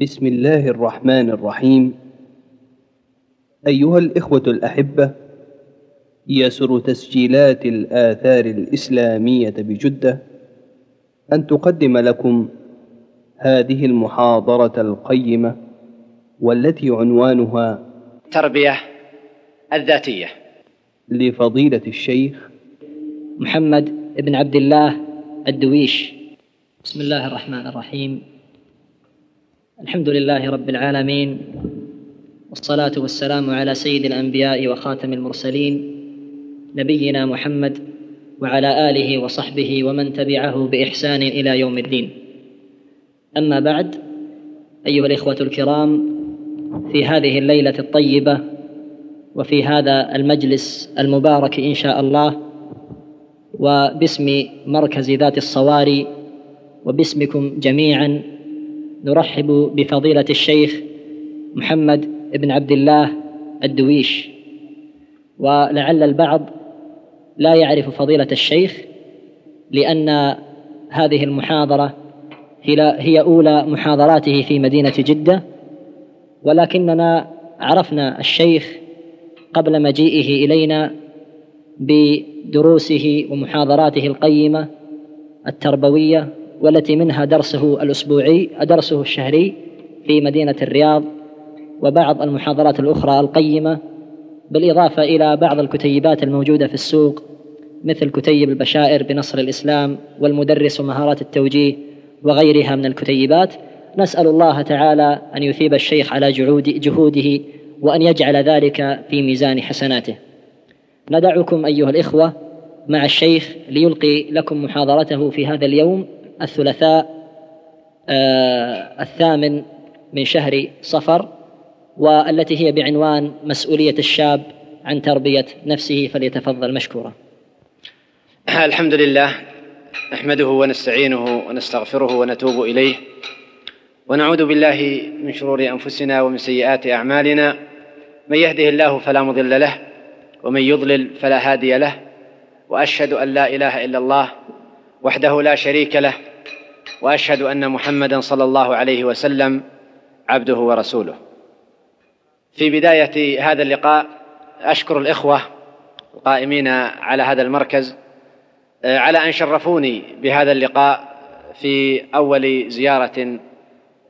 بسم الله الرحمن الرحيم. أيها الإخوة الأحبة يسر تسجيلات الآثار الإسلامية بجدة أن تقدم لكم هذه المحاضرة القيمة والتي عنوانها التربيه الذاتية. لفضيلة الشيخ محمد بن عبد الله الدويش. بسم الله الرحمن الرحيم. الحمد لله رب العالمين والصلاة والسلام على سيد الأنبياء وخاتم المرسلين نبينا محمد وعلى آله وصحبه ومن تبعه بإحسان إلى يوم الدين. أما بعد أيها الإخوة الكرام في هذه الليلة الطيبة وفي هذا المجلس المبارك إن شاء الله وباسم مركز ذات الصواري وباسمكم جميعا نرحب بفضيلة الشيخ محمد بن عبد الله الدويش. ولعل البعض لا يعرف فضيلة الشيخ لأن هذه المحاضرة هي أولى محاضراته في مدينة جدة. ولكننا عرفنا الشيخ قبل مجيئه إلينا بدروسه ومحاضراته القيمة التربوية والتي منها درسه الأسبوعي درسه الشهري في مدينة الرياض وبعض المحاضرات الأخرى القيمة بالإضافة إلى بعض الكتيبات الموجودة في السوق مثل كتيب البشائر بنصر الإسلام والمدرس ومهارات التوجيه وغيرها من الكتيبات. نسأل الله تعالى أن يثيب الشيخ على جهوده وأن يجعل ذلك في ميزان حسناته. ندعكم أيها الإخوة مع الشيخ ليلقي لكم محاضرته في هذا اليوم الثلاثاء آه الثامن من شهر صفر والتي هي بعنوان مسؤولية الشاب عن تربية نفسه فليتفضل مشكورا. الحمد لله نحمده ونستعينه ونستغفره ونتوب إليه ونعوذ بالله من شرور أنفسنا ومن سيئات أعمالنا. من يهده الله فلا مضل له ومن يضلل فلا هادي له وأشهد أن لا إله إلا الله وحده لا شريك له وأشهد أن محمدا صلى الله عليه وسلم عبده ورسوله. في بداية هذا اللقاء أشكر الإخوة القائمين على هذا المركز آه، على أن شرفوني بهذا اللقاء في أول زيارة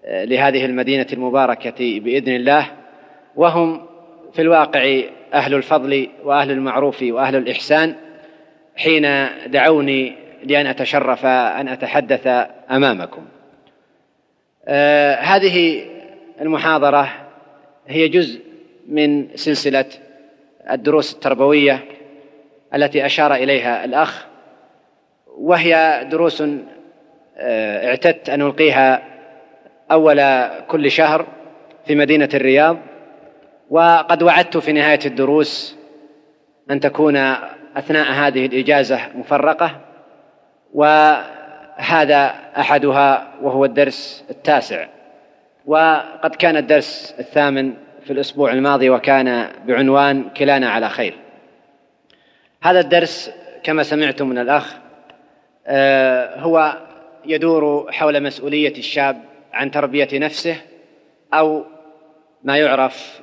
آه، لهذه المدينة المباركة بإذن الله. وهم في الواقع أهل الفضل وأهل المعروف وأهل الإحسان حين دعوني لأن أتشرف أن أتحدث أمامكم. آه هذه المحاضرة هي جزء من سلسلة الدروس التربوية التي أشار إليها الأخ وهي دروس آه اعتدت أن ألقيها أول كل شهر في مدينة الرياض. وقد وعدت في نهاية الدروس أن تكون أثناء هذه الإجازة مفرقة. وهذا أحدها وهو الدرس التاسع. وقد كان الدرس الثامن في الأسبوع الماضي وكان بعنوان كلانا على خير. هذا الدرس كما سمعتم من الأخ آه، هو يدور حول مسؤولية الشاب عن تربية نفسه أو ما يعرف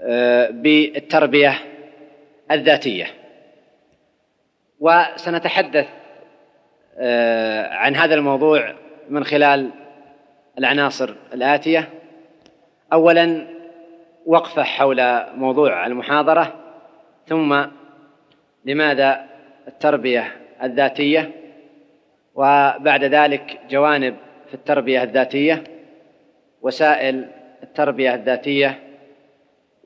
آه، بالتربية الذاتية. وسنتحدث عن هذا الموضوع من خلال العناصر الآتية. اولا وقفة حول موضوع المحاضرة ثم لماذا التربية الذاتية وبعد ذلك جوانب في التربية الذاتية وسائل التربية الذاتية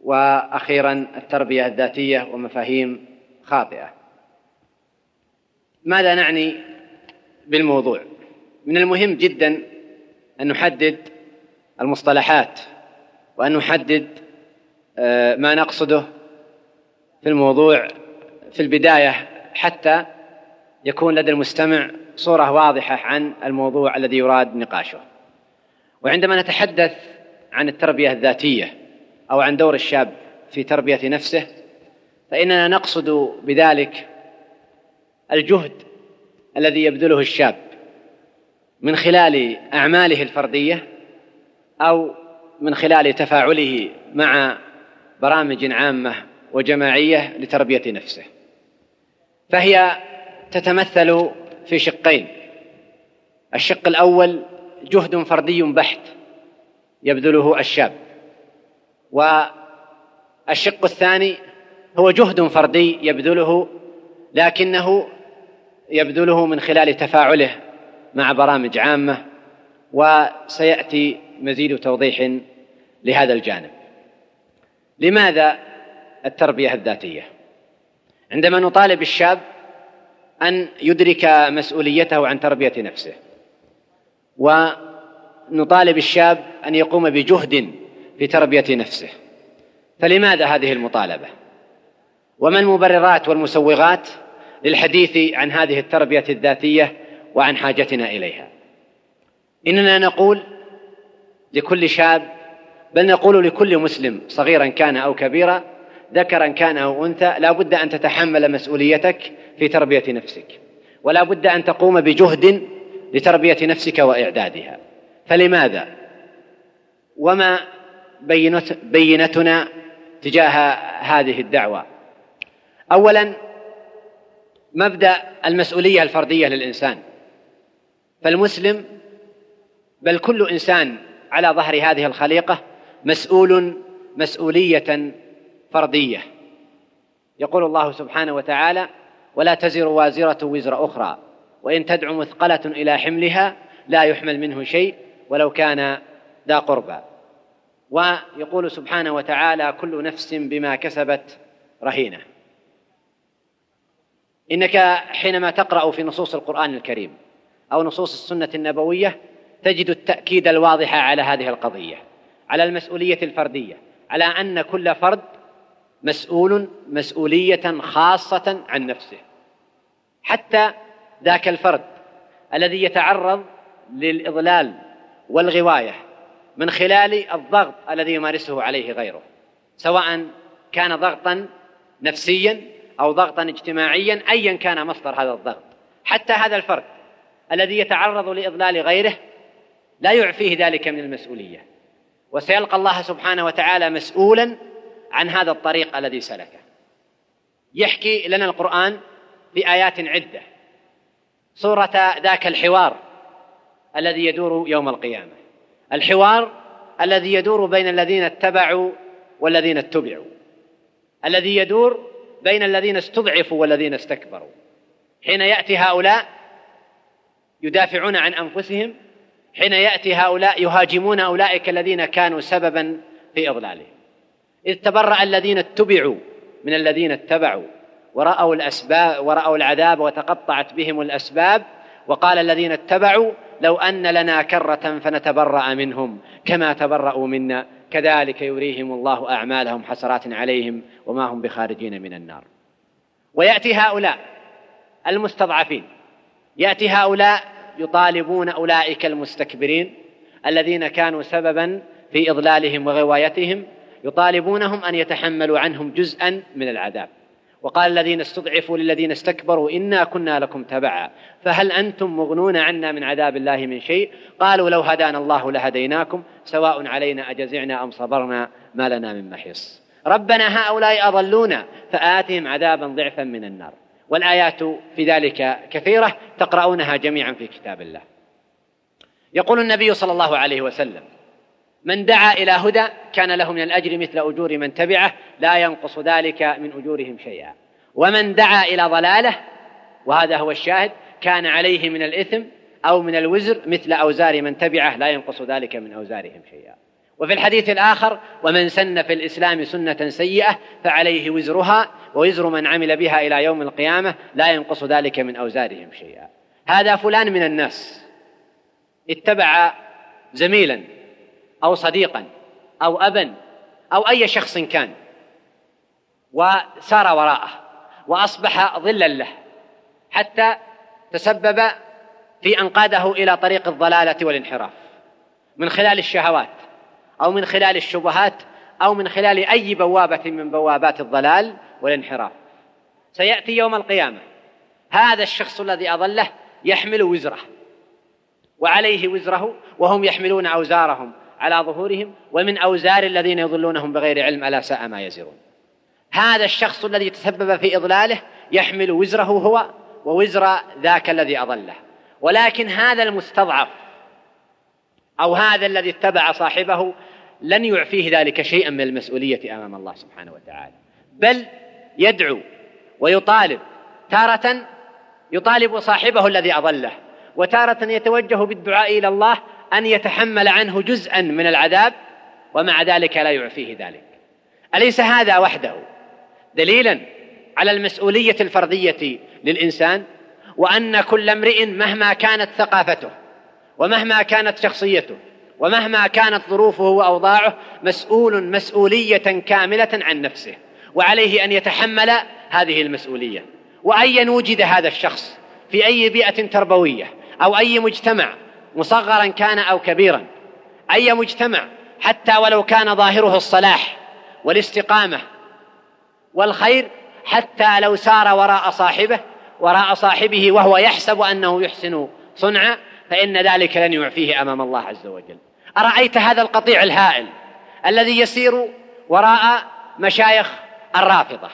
وأخيرا التربية الذاتية ومفاهيم خاطئة. ماذا نعني بالموضوع. من المهم جدا أن نحدد المصطلحات وأن نحدد آه، ما نقصده في الموضوع في البداية حتى يكون لدى المستمع صورة واضحة عن الموضوع الذي يراد نقاشه. وعندما نتحدث عن التربية الذاتية أو عن دور الشاب في تربية نفسه فإننا نقصد بذلك الجهد الذي يبذله الشاب من خلال أعماله الفردية أو من خلال تفاعله مع برامج عامة وجماعية لتربية نفسه. فهي تتمثل في شقين. الشق الأول جهد فردي بحت يبذله الشاب والشق الثاني هو جهد فردي يبذله لكنه يبذله من خلال تفاعله مع برامج عامة وسيأتي مزيد توضيح لهذا الجانب. لماذا التربية الذاتية؟ عندما نطالب الشاب أن يدرك مسؤوليته عن تربية نفسه ونطالب الشاب أن يقوم بجهد في تربية نفسه فلماذا هذه المطالبة؟ وما المبررات والمسوغات للحديث عن هذه التربية الذاتية وعن حاجتنا إليها. إننا نقول لكل شاب بل نقول لكل مسلم صغيرا كان أو كبيرا ذكرا كان أو أنثى لا بد أن تتحمل مسؤوليتك في تربية نفسك. ولا بد أن تقوم بجهد لتربية نفسك وإعدادها. فلماذا؟ وما بينتنا تجاه هذه الدعوة؟ اولا مبدأ المسؤولية الفردية للإنسان. فالمسلم بل كل إنسان على ظهر هذه الخليقة مسؤول مسؤولية فردية. يقول الله سبحانه وتعالى ولا تزر وازرة وزر أخرى وإن تدع مثقلة إلى حملها لا يحمل منه شيء ولو كان ذا قربى. ويقول سبحانه وتعالى كل نفس بما كسبت رهينة. إنك حينما تقرأ في نصوص القرآن الكريم أو نصوص السنة النبوية تجد التأكيد الواضح على هذه القضية على المسؤولية الفردية على أن كل فرد مسؤول مسؤولية خاصة عن نفسه. حتى ذاك الفرد الذي يتعرض للإضلال والغواية من خلال الضغط الذي يمارسه عليه غيره سواء كان ضغطا نفسيا أو ضغطا اجتماعيا ايا كان مصدر هذا الضغط. حتى هذا الفرد الذي يتعرض لإضلال غيره لا يعفيه ذلك من المسؤولية. وسيلقى الله سبحانه وتعالى مسؤولا عن هذا الطريق الذي سلكه. يحكي لنا القرآن في ايات عدة. صوره ذاك الحوار الذي يدور يوم القيامة. الحوار الذي يدور بين الذين اتبعوا والذين اتبعوا. الذي يدور بين الذين استضعفوا والذين استكبروا. حين يأتي هؤلاء يدافعون عن أنفسهم حين يأتي هؤلاء يهاجمون أولئك الذين كانوا سببا في إضلالهم. إذ تبرأ الذين اتبعوا من الذين اتبعوا ورأوا الأسباب ورأوا العذاب وتقطعت بهم الأسباب وقال الذين اتبعوا لو أن لنا كرة فنتبرأ منهم كما تبرأوا منا كذلك يريهم الله أعمالهم حسرات عليهم وما هم بخارجين من النار. ويأتي هؤلاء المستضعفين. يأتي هؤلاء يطالبون أولئك المستكبرين الذين كانوا سببا في إضلالهم وغوايتهم يطالبونهم أن يتحملوا عنهم جزءا من العذاب. وقال الذين استضعفوا للذين استكبروا إنا كنا لكم تبعا. فهل أنتم مغنون عنا من عذاب الله من شيء؟ قالوا لو هدانا الله لهديناكم سواء علينا أجزعنا أم صبرنا ما لنا من محيص. ربنا هؤلاء أضلونا فآتهم عذابا ضعفا من النار. والآيات في ذلك كثيرة تقرؤونها جميعا في كتاب الله. يقول النبي صلى الله عليه وسلم من دعا إلى هدى كان له من الأجر مثل أجور من تبعه لا ينقص ذلك من أجورهم شيئا. ومن دعا إلى ضلاله وهذا هو الشاهد كان عليه من الإثم أو من الوزر مثل أوزار من تبعه لا ينقص ذلك من أوزارهم شيئا. وفي الحديث الآخر ومن سن في الإسلام سنة سيئة فعليه وزرها ووزر من عمل بها إلى يوم القيامة لا ينقص ذلك من أوزارهم شيئا. هذا فلان من الناس. اتبع زميلا. أو صديقا أو ابا أو أي شخص كان. وسار وراءه وأصبح ظلا له حتى تسبب في أن قاده إلى طريق الضلالة والانحراف. من خلال الشهوات أو من خلال الشبهات أو من خلال أي بوابة من بوابات الضلال والانحراف. سيأتي يوم القيامة هذا الشخص الذي اضله يحمل وزره وعليه وزره وهم يحملون أوزارهم. على ظهورهم ومن أوزار الذين يضلونهم بغير علم ألا ساء ما يزرون. هذا الشخص الذي تسبب في إضلاله يحمل وزره هو ووزر ذاك الذي أضله. ولكن هذا المستضعف أو هذا الذي اتبع صاحبه لن يعفيه ذلك شيئا من المسؤولية أمام الله سبحانه وتعالى. بل يدعو ويطالب تارة يطالب صاحبه الذي أضله وتارة يتوجه بالدعاء إلى الله أن يتحمل عنه جزءا من العذاب ومع ذلك لا يعفيه ذلك. أليس هذا وحده؟ دليلا على المسؤولية الفردية للإنسان وأن كل امرئ مهما كانت ثقافته ومهما كانت شخصيته ومهما كانت ظروفه وأوضاعه مسؤول مسؤولية كاملة عن نفسه وعليه أن يتحمل هذه المسؤولية. وايا وجد هذا الشخص في أي بيئة تربوية أو أي مجتمع مصغرا كان أو كبيرا أي مجتمع حتى ولو كان ظاهره الصلاح والاستقامة والخير حتى لو سار وراء صاحبه وراء صاحبه وهو يحسب أنه يحسن صنعا فإن ذلك لن يعفيه أمام الله عز وجل. أرأيت هذا القطيع الهائل الذي يسير وراء مشايخ الرافضة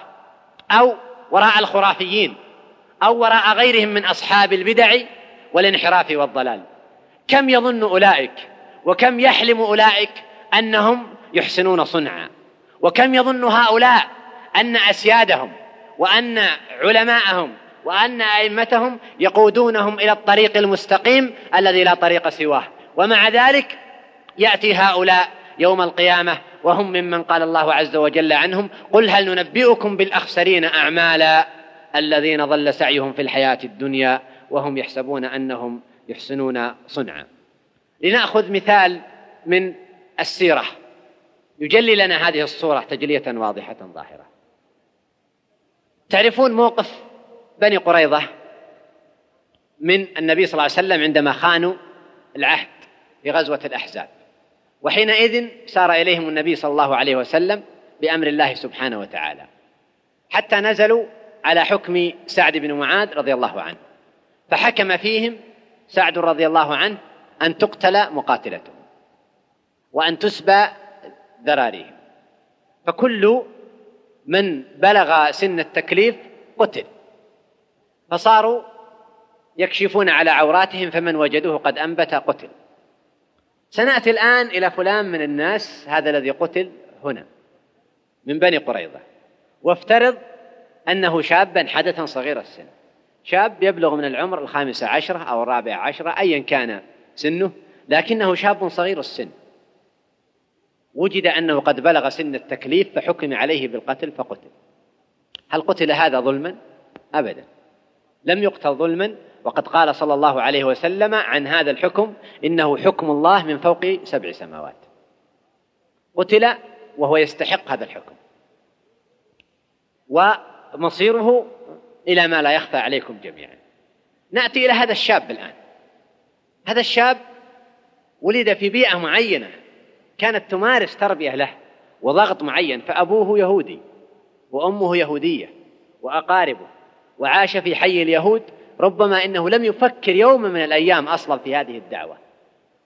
أو وراء الخرافيين أو وراء غيرهم من أصحاب البدع والانحراف والضلال؟ كم يظن أولئك؟ وكم يحلم أولئك أنهم يحسنون صنعا؟ وكم يظن هؤلاء أن أسيادهم وأن علماءهم وأن أئمتهم يقودونهم إلى الطريق المستقيم الذي لا طريق سواه؟ ومع ذلك يأتي هؤلاء يوم القيامة وهم ممن قال الله عز وجل عنهم قل هل ننبئكم بالأخسرين أعمالا الذين ضل سعيهم في الحياة الدنيا وهم يحسبون أنهم يحسنون صنعا. لنأخذ مثال من السيرة. يجلي لنا هذه الصورة تجلية واضحة ظاهرة. تعرفون موقف بني قريظة من النبي صلى الله عليه وسلم عندما خانوا العهد في غزوة الأحزاب. وحينئذ سار إليهم النبي صلى الله عليه وسلم بأمر الله سبحانه وتعالى. حتى نزلوا على حكم سعد بن معاذ رضي الله عنه. فحكم فيهم سعد رضي الله عنه أن تقتل مقاتلتهم وأن تسبى ذراريهم فكل من بلغ سن التكليف قتل. فصاروا يكشفون على عوراتهم فمن وجدوه قد أنبت قتل. سنأتي الآن إلى فلان من الناس هذا الذي قتل هنا من بني قريظة. وافترض أنه شابا حدثا صغير السن. شاب يبلغ من العمر الخامسة عشرة أو الرابعة عشرة أيا كان سنه لكنه شاب صغير السن. وجد أنه قد بلغ سن التكليف فحكم عليه بالقتل فقتل. هل قتل هذا ظلما؟ أبدا. لم يقتل ظلما وقد قال صلى الله عليه وسلم عن هذا الحكم إنه حكم الله من فوق سبع سماوات. قتل وهو يستحق هذا الحكم. ومصيره إلى ما لا يخفى عليكم جميعا. نأتي إلى هذا الشاب الآن. هذا الشاب ولد في بيئة معينة كانت تمارس تربية له وضغط معين فأبوه يهودي وأمه يهودية وأقاربه وعاش في حي اليهود ربما إنه لم يفكر يوما من الأيام أصلا في هذه الدعوة.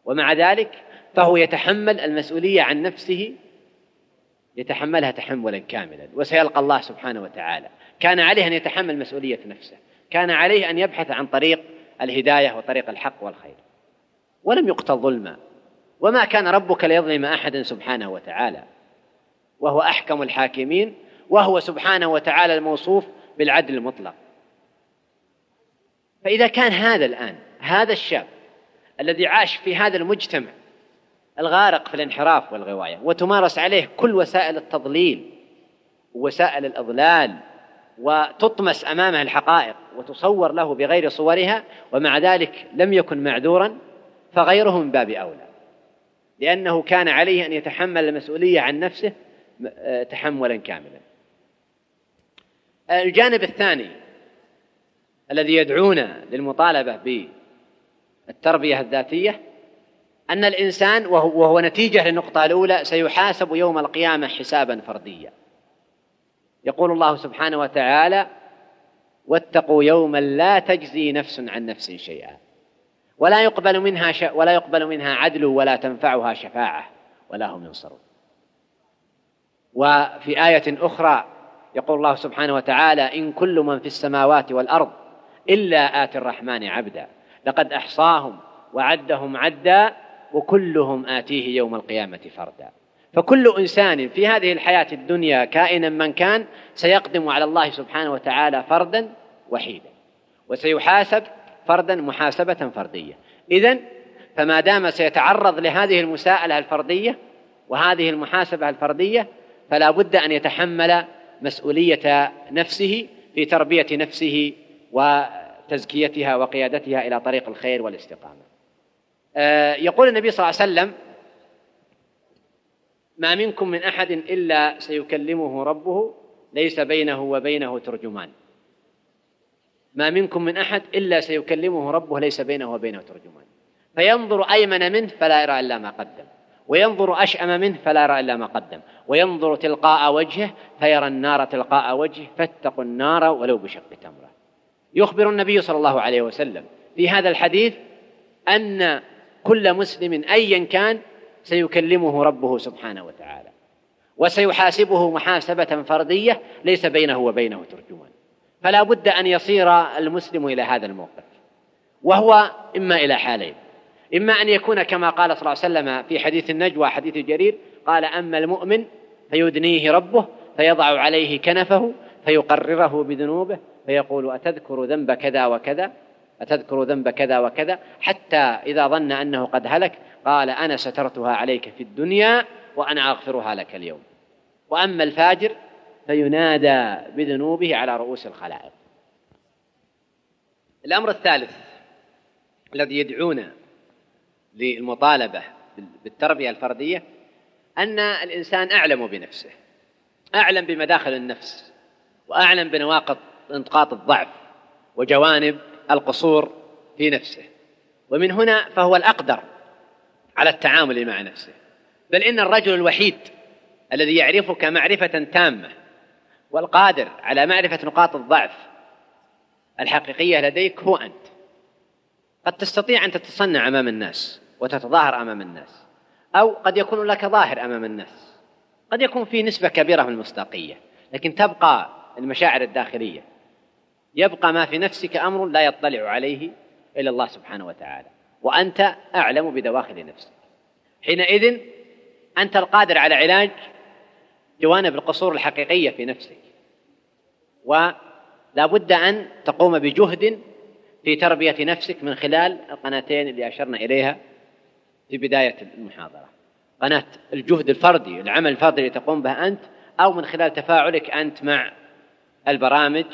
ومع ذلك فهو يتحمل المسؤولية عن نفسه يتحملها تحملا كاملا وسيلقى الله سبحانه وتعالى. كان عليه أن يتحمل مسؤولية نفسه. كان عليه أن يبحث عن طريق الهداية وطريق الحق والخير. ولم يقتل ظلما. وما كان ربك ليظلم احدا سبحانه وتعالى. وهو أحكم الحاكمين وهو سبحانه وتعالى الموصوف بالعدل المطلق. فإذا كان هذا الآن هذا الشاب الذي عاش في هذا المجتمع الغارق في الانحراف والغواية وتمارس عليه كل وسائل التضليل ووسائل الإضلال وتطمس أمامه الحقائق وتصور له بغير صورها ومع ذلك لم يكن معذورا فغيره من باب أولى. لأنه كان عليه أن يتحمل المسؤولية عن نفسه آه، تحملا كاملا. الجانب الثاني الذي يدعونا للمطالبة بالتربية الذاتية أن الإنسان وهو نتيجة للنقطة الأولى سيحاسب يوم القيامة حسابا فرديا. يقول الله سبحانه وتعالى واتقوا يوما لا تجزي نفس عن نفس شيئا. ولا يقبل منها ش... ولا يقبل منها عدل ولا تنفعها شفاعة ولا هم ينصرون. وفي آية أخرى يقول الله سبحانه وتعالى إن كل من في السماوات والأرض إلا آتي الرحمن عبدا. لقد أحصاهم وعدهم عدا وكلهم آتيه يوم القيامة فردا. فكل إنسان في هذه الحياة الدنيا كائنا من كان سيقدم على الله سبحانه وتعالى فردا وحيدا وسيحاسب فردا محاسبة فردية. إذا فما دام سيتعرض لهذه المساءلة الفردية وهذه المحاسبة الفردية فلا بد أن يتحمل مسؤولية نفسه في تربية نفسه وتزكيتها وقيادتها إلى طريق الخير والاستقامة. آه، يقول النبي صلى الله عليه وسلم ما منكم من أحد إلا سيكلمه ربه ليس بينه وبينه ترجمان. ما منكم من أحد إلا سيكلمه ربه ليس بينه وبينه ترجمان. فينظر أيمن منه فلا يرى إلا ما قدم. وينظر أشأم منه فلا يرى إلا ما قدم. وينظر تلقاء وجهه فيرى النار تلقاء وجهه فاتقوا النار ولو بشق تمرة. يخبر النبي صلى الله عليه وسلم في هذا الحديث أن كل مسلم أيا كان سيكلمه ربه سبحانه وتعالى. وسيحاسبه محاسبة فردية ليس بينه وبينه ترجمان. فلا بد أن يصير المسلم إلى هذا الموقف. وهو إما إلى حالين. إما أن يكون كما قال صلى الله عليه وسلم في حديث النجوى حديث جرير قال أما المؤمن فيدنيه ربه فيضع عليه كنفه فيقرره بذنوبه فيقول أتذكر ذنب كذا وكذا؟ أتذكر ذنب كذا وكذا؟ حتى إذا ظن أنه قد هلك قال أنا سترتها عليك في الدنيا وأنا أغفرها لك اليوم. وأما الفاجر فينادى بذنوبه على رؤوس الخلائق. الأمر الثالث الذي يدعونا للمطالبة بالتربية الفردية أن الإنسان أعلم بنفسه أعلم بمداخل النفس وأعلم بنواقض نقاط الضعف وجوانب القصور في نفسه. ومن هنا فهو الأقدر على التعامل مع نفسه. بل إن الرجل الوحيد الذي يعرفك معرفة تامة والقادر على معرفة نقاط الضعف الحقيقية لديك هو أنت. قد تستطيع أن تتصنع أمام الناس وتتظاهر أمام الناس أو قد يكون لك ظاهر أمام الناس. قد يكون في نسبة كبيرة من المصداقية لكن تبقى المشاعر الداخلية. يبقى ما في نفسك أمر لا يطلع عليه إلا الله سبحانه وتعالى. وأنت أعلم بدواخل نفسك. حينئذ أنت القادر على علاج جوانب القصور الحقيقية في نفسك. ولا بد أن تقوم بجهد في تربية نفسك من خلال القناتين اللي أشرنا إليها في بداية المحاضرة. قناة الجهد الفردي العمل الفردي اللي تقوم به أنت أو من خلال تفاعلك أنت مع البرامج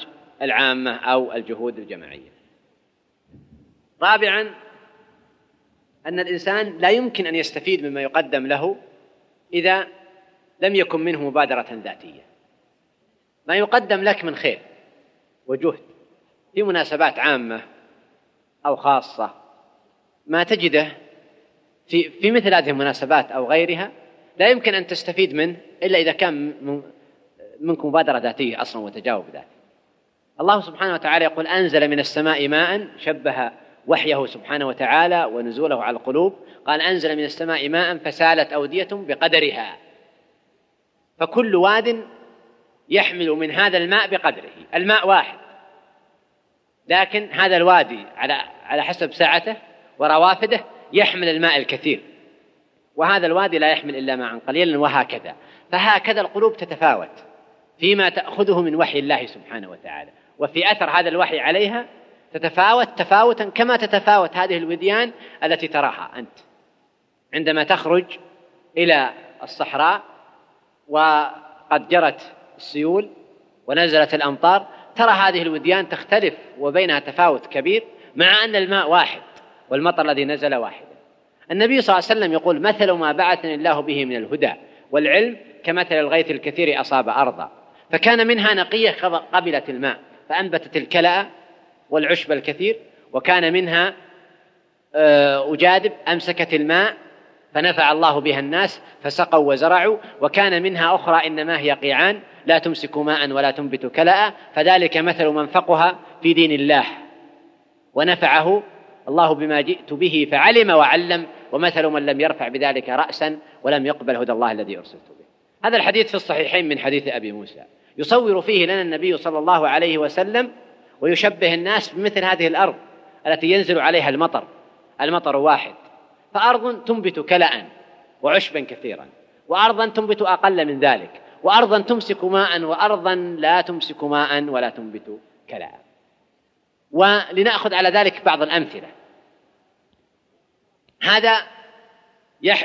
العامة أو الجهود الجماعية. رابعا أن الإنسان لا يمكن أن يستفيد مما يقدم له إذا لم يكن منه مبادرة ذاتية. ما يقدم لك من خير وجهد في مناسبات عامة أو خاصة. ما تجده في في مثل هذه المناسبات أو غيرها لا يمكن أن تستفيد منه إلا إذا كان منك مبادرة ذاتية أصلا وتجاوب ذاتي. الله سبحانه وتعالى يقول أنزل من السماء ماء شبه وحيه سبحانه وتعالى ونزوله على القلوب. قال أنزل من السماء ماء فسالت أودية بقدرها. فكل واد يحمل من هذا الماء بقدره. الماء واحد. لكن هذا الوادي على على حسب سعته وروافده يحمل الماء الكثير. وهذا الوادي لا يحمل إلا ماء قليلا وهكذا. فهكذا القلوب تتفاوت فيما تأخذه من وحي الله سبحانه وتعالى. وفي أثر هذا الوحي عليها تتفاوت تفاوتا كما تتفاوت هذه الوديان التي تراها أنت. عندما تخرج إلى الصحراء وقد جرت السيول ونزلت الأمطار ترى هذه الوديان تختلف وبينها تفاوت كبير مع أن الماء واحد والمطر الذي نزل واحد. النبي صلى الله عليه وسلم يقول مثل ما بعثني الله به من الهدى والعلم كمثل الغيث الكثير أصاب أرضا. فكان منها نقية قبلت الماء فأنبتت الكلأ والعشب الكثير وكان منها آه، أجادب أمسكت الماء فنفع الله بها الناس فسقوا وزرعوا وكان منها أخرى إنما هي قيعان لا تمسك ماء ولا تنبت كلأ فذلك مثل من فقها في دين الله. ونفعه الله بما جئت به فعلم وعلم ومثل من لم يرفع بذلك رأسا ولم يقبل هدى الله الذي أرسلت به. هذا الحديث في الصحيحين من حديث أبي موسى. يصور فيه لنا النبي صلى الله عليه وسلم ويشبه الناس بمثل هذه الأرض التي ينزل عليها المطر المطر واحد. فأرض تنبت كلأ وعشبا كثيرا وأرضا تنبت أقل من ذلك وأرضا تمسك ماء وأرضا لا تمسك ماء ولا تنبت كلأ. ولنأخذ على ذلك بعض الأمثلة. هذا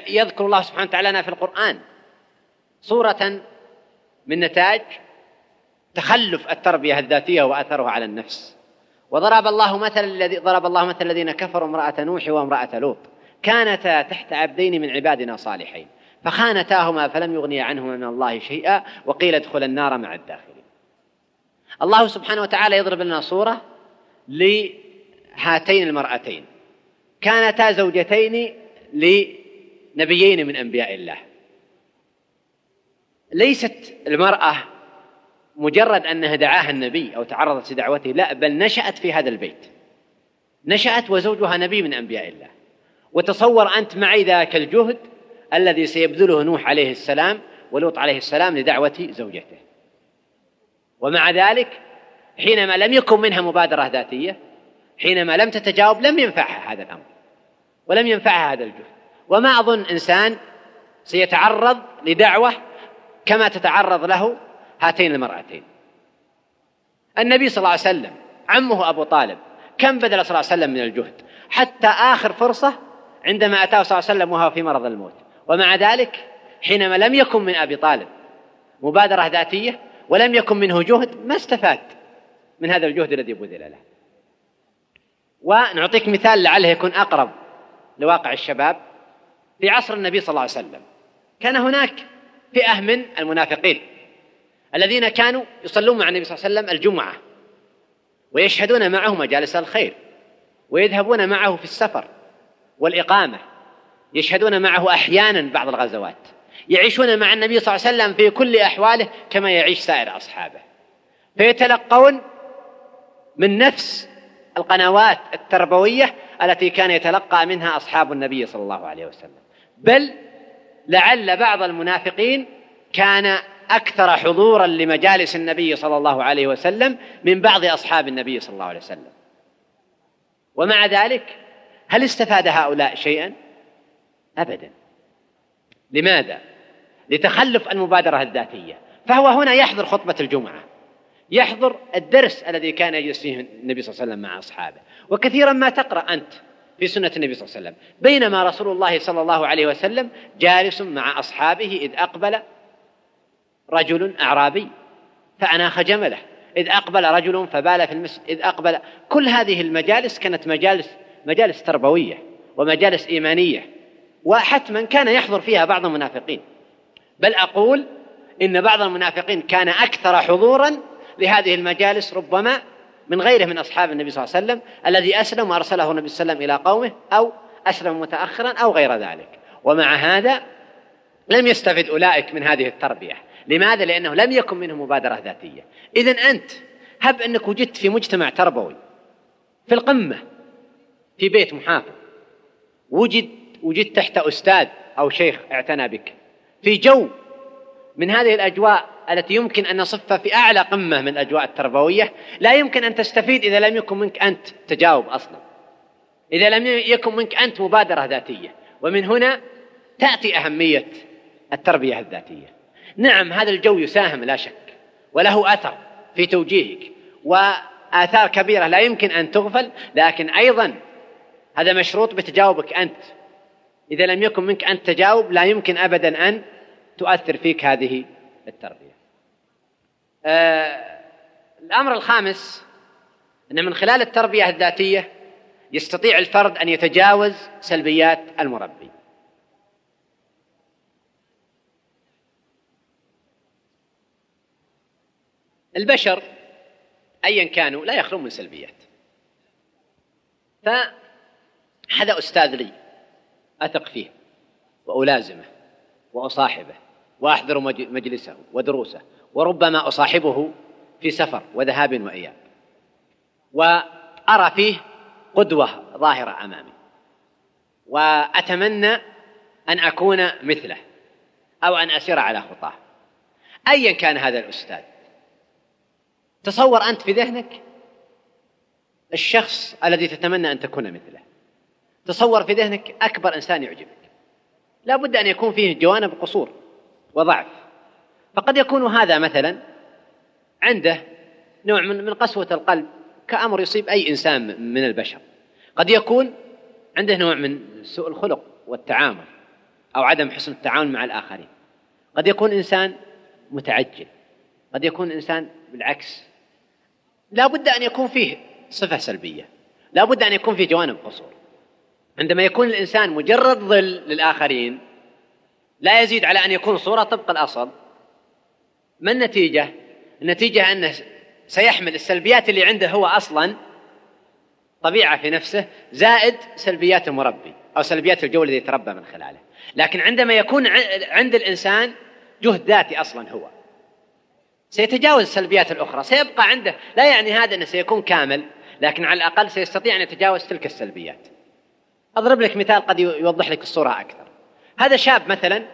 يذكر الله سبحانه وتعالى في القرآن. صورة من نتاج تخلف التربية الذاتية وأثرها على النفس. وضرب الله مثل الذي ضرب الله مثل الذين كفروا امرأة نوح وامرأة لوط. كانتا تحت عبدين من عبادنا صالحين. فخانتاهما فلم يغنيا عنهما من الله شيئا وقيل ادخل النار مع الداخلين. الله سبحانه وتعالى يضرب لنا صورة لهاتين المرأتين. كانتا زوجتين لنبيين من أنبياء الله. ليست المرأة مجرد أنها دعاها النبي أو تعرضت لدعوته لا بل نشأت في هذا البيت. نشأت وزوجها نبي من أنبياء الله. وتصور أنت معي ذاك الجهد الذي سيبذله نوح عليه السلام ولوط عليه السلام لدعوة زوجته. ومع ذلك حينما لم يكن منها مبادرة ذاتية حينما لم تتجاوب لم ينفعها هذا الأمر. ولم ينفعها هذا الجهد. وما أظن إنسان سيتعرض لدعوة كما تتعرض له هاتين المرأتين. النبي صلى الله عليه وسلم عمه أبو طالب كم بذل صلى الله عليه وسلم من الجهد؟ حتى آخر فرصة عندما أتاه صلى الله عليه وسلم وهو في مرض الموت. ومع ذلك حينما لم يكن من أبي طالب مبادرة ذاتية ولم يكن منه جهد ما استفاد من هذا الجهد الذي بذل له. ونعطيك مثال لعله يكون أقرب لواقع الشباب. في عصر النبي صلى الله عليه وسلم كان هناك فئة من المنافقين. الذين كانوا يصلون مع النبي صلى الله عليه وسلم الجمعة ويشهدون معه مجالس الخير ويذهبون معه في السفر والإقامة يشهدون معه أحيانا بعض الغزوات يعيشون مع النبي صلى الله عليه وسلم في كل أحواله كما يعيش سائر أصحابه. فيتلقون من نفس القنوات التربوية التي كان يتلقى منها أصحاب النبي صلى الله عليه وسلم. بل لعل بعض المنافقين كان أكثر حضورا لمجالس النبي صلى الله عليه وسلم من بعض أصحاب النبي صلى الله عليه وسلم. ومع ذلك هل استفاد هؤلاء شيئا؟ ابدا. لماذا؟ لتخلف المبادرة الذاتية. فهو هنا يحضر خطبة الجمعة. يحضر الدرس الذي كان يجلس فيه النبي صلى الله عليه وسلم مع أصحابه. وكثيرا ما تقرأ أنت في سنة النبي صلى الله عليه وسلم. بينما رسول الله صلى الله عليه وسلم جالس مع أصحابه إذ أقبل رجل أعرابي فأناخ جمله. إذ أقبل رجل فبال في المسجد إذ أقبل. كل هذه المجالس كانت مجالس مجالس تربوية ومجالس إيمانية وحتما كان يحضر فيها بعض المنافقين. بل أقول إن بعض المنافقين كان أكثر حضورا لهذه المجالس ربما من غيره من أصحاب النبي صلى الله عليه وسلم الذي أسلم وأرسله النبي صلى الله عليه وسلم إلى قومه أو أسلم متأخرا أو غير ذلك. ومع هذا لم يستفد أولئك من هذه التربية. لماذا؟ لأنه لم يكن منه مبادرة ذاتية. إذا أنت هب أنك وجدت في مجتمع تربوي في القمة في بيت محافظ وجد وجدت تحت أستاذ أو شيخ اعتنى بك في جو من هذه الأجواء التي يمكن أن نصفها في أعلى قمة من الأجواء التربوية لا يمكن أن تستفيد إذا لم يكن منك أنت تجاوب أصلا. إذا لم يكن منك أنت مبادرة ذاتية. ومن هنا تأتي أهمية التربية الذاتية. نعم هذا الجو يساهم لا شك وله أثر في توجيهك وآثار كبيرة لا يمكن أن تغفل لكن أيضا هذا مشروط بتجاوبك أنت. إذا لم يكن منك أنت تجاوب لا يمكن أبدا أن تؤثر فيك هذه التربية. آه الأمر الخامس أن من خلال التربية الذاتية يستطيع الفرد أن يتجاوز سلبيات المربي. البشر أيا كانوا لا يخلون من سلبيات. فهذا أستاذ لي أثق فيه وألازمه وأصاحبه وأحضر مجلسه ودروسه وربما أصاحبه في سفر وذهاب وإياب. وأرى فيه قدوة ظاهرة أمامي. وأتمنى أن أكون مثله أو أن أسير على خطاه. أيا كان هذا الأستاذ. تصور أنت في ذهنك الشخص الذي تتمنى أن تكون مثله. تصور في ذهنك أكبر إنسان يعجبك. لا بد أن يكون فيه جوانب قصور وضعف. فقد يكون هذا مثلا عنده نوع من من قسوة القلب كأمر يصيب أي إنسان من البشر. قد يكون عنده نوع من سوء الخلق والتعامل أو عدم حسن التعامل مع الآخرين. قد يكون إنسان متعجل. قد يكون إنسان بالعكس لا بد أن يكون فيه صفة سلبية. لا بد أن يكون فيه جوانب قصور. عندما يكون الإنسان مجرد ظل للآخرين لا يزيد على أن يكون صورة طبق الأصل ما النتيجة؟ النتيجة أنه سيحمل السلبيات اللي عنده هو أصلا طبيعة في نفسه زائد سلبيات المربي أو سلبيات الجو الذي يتربى من خلاله. لكن عندما يكون عند الإنسان جهد ذاتي أصلا هو. سيتجاوز السلبيات الأخرى سيبقى عنده لا يعني هذا أنه سيكون كامل لكن على الأقل سيستطيع أن يتجاوز تلك السلبيات. أضرب لك مثال قد يوضح لك الصورة أكثر. هذا شاب مثلا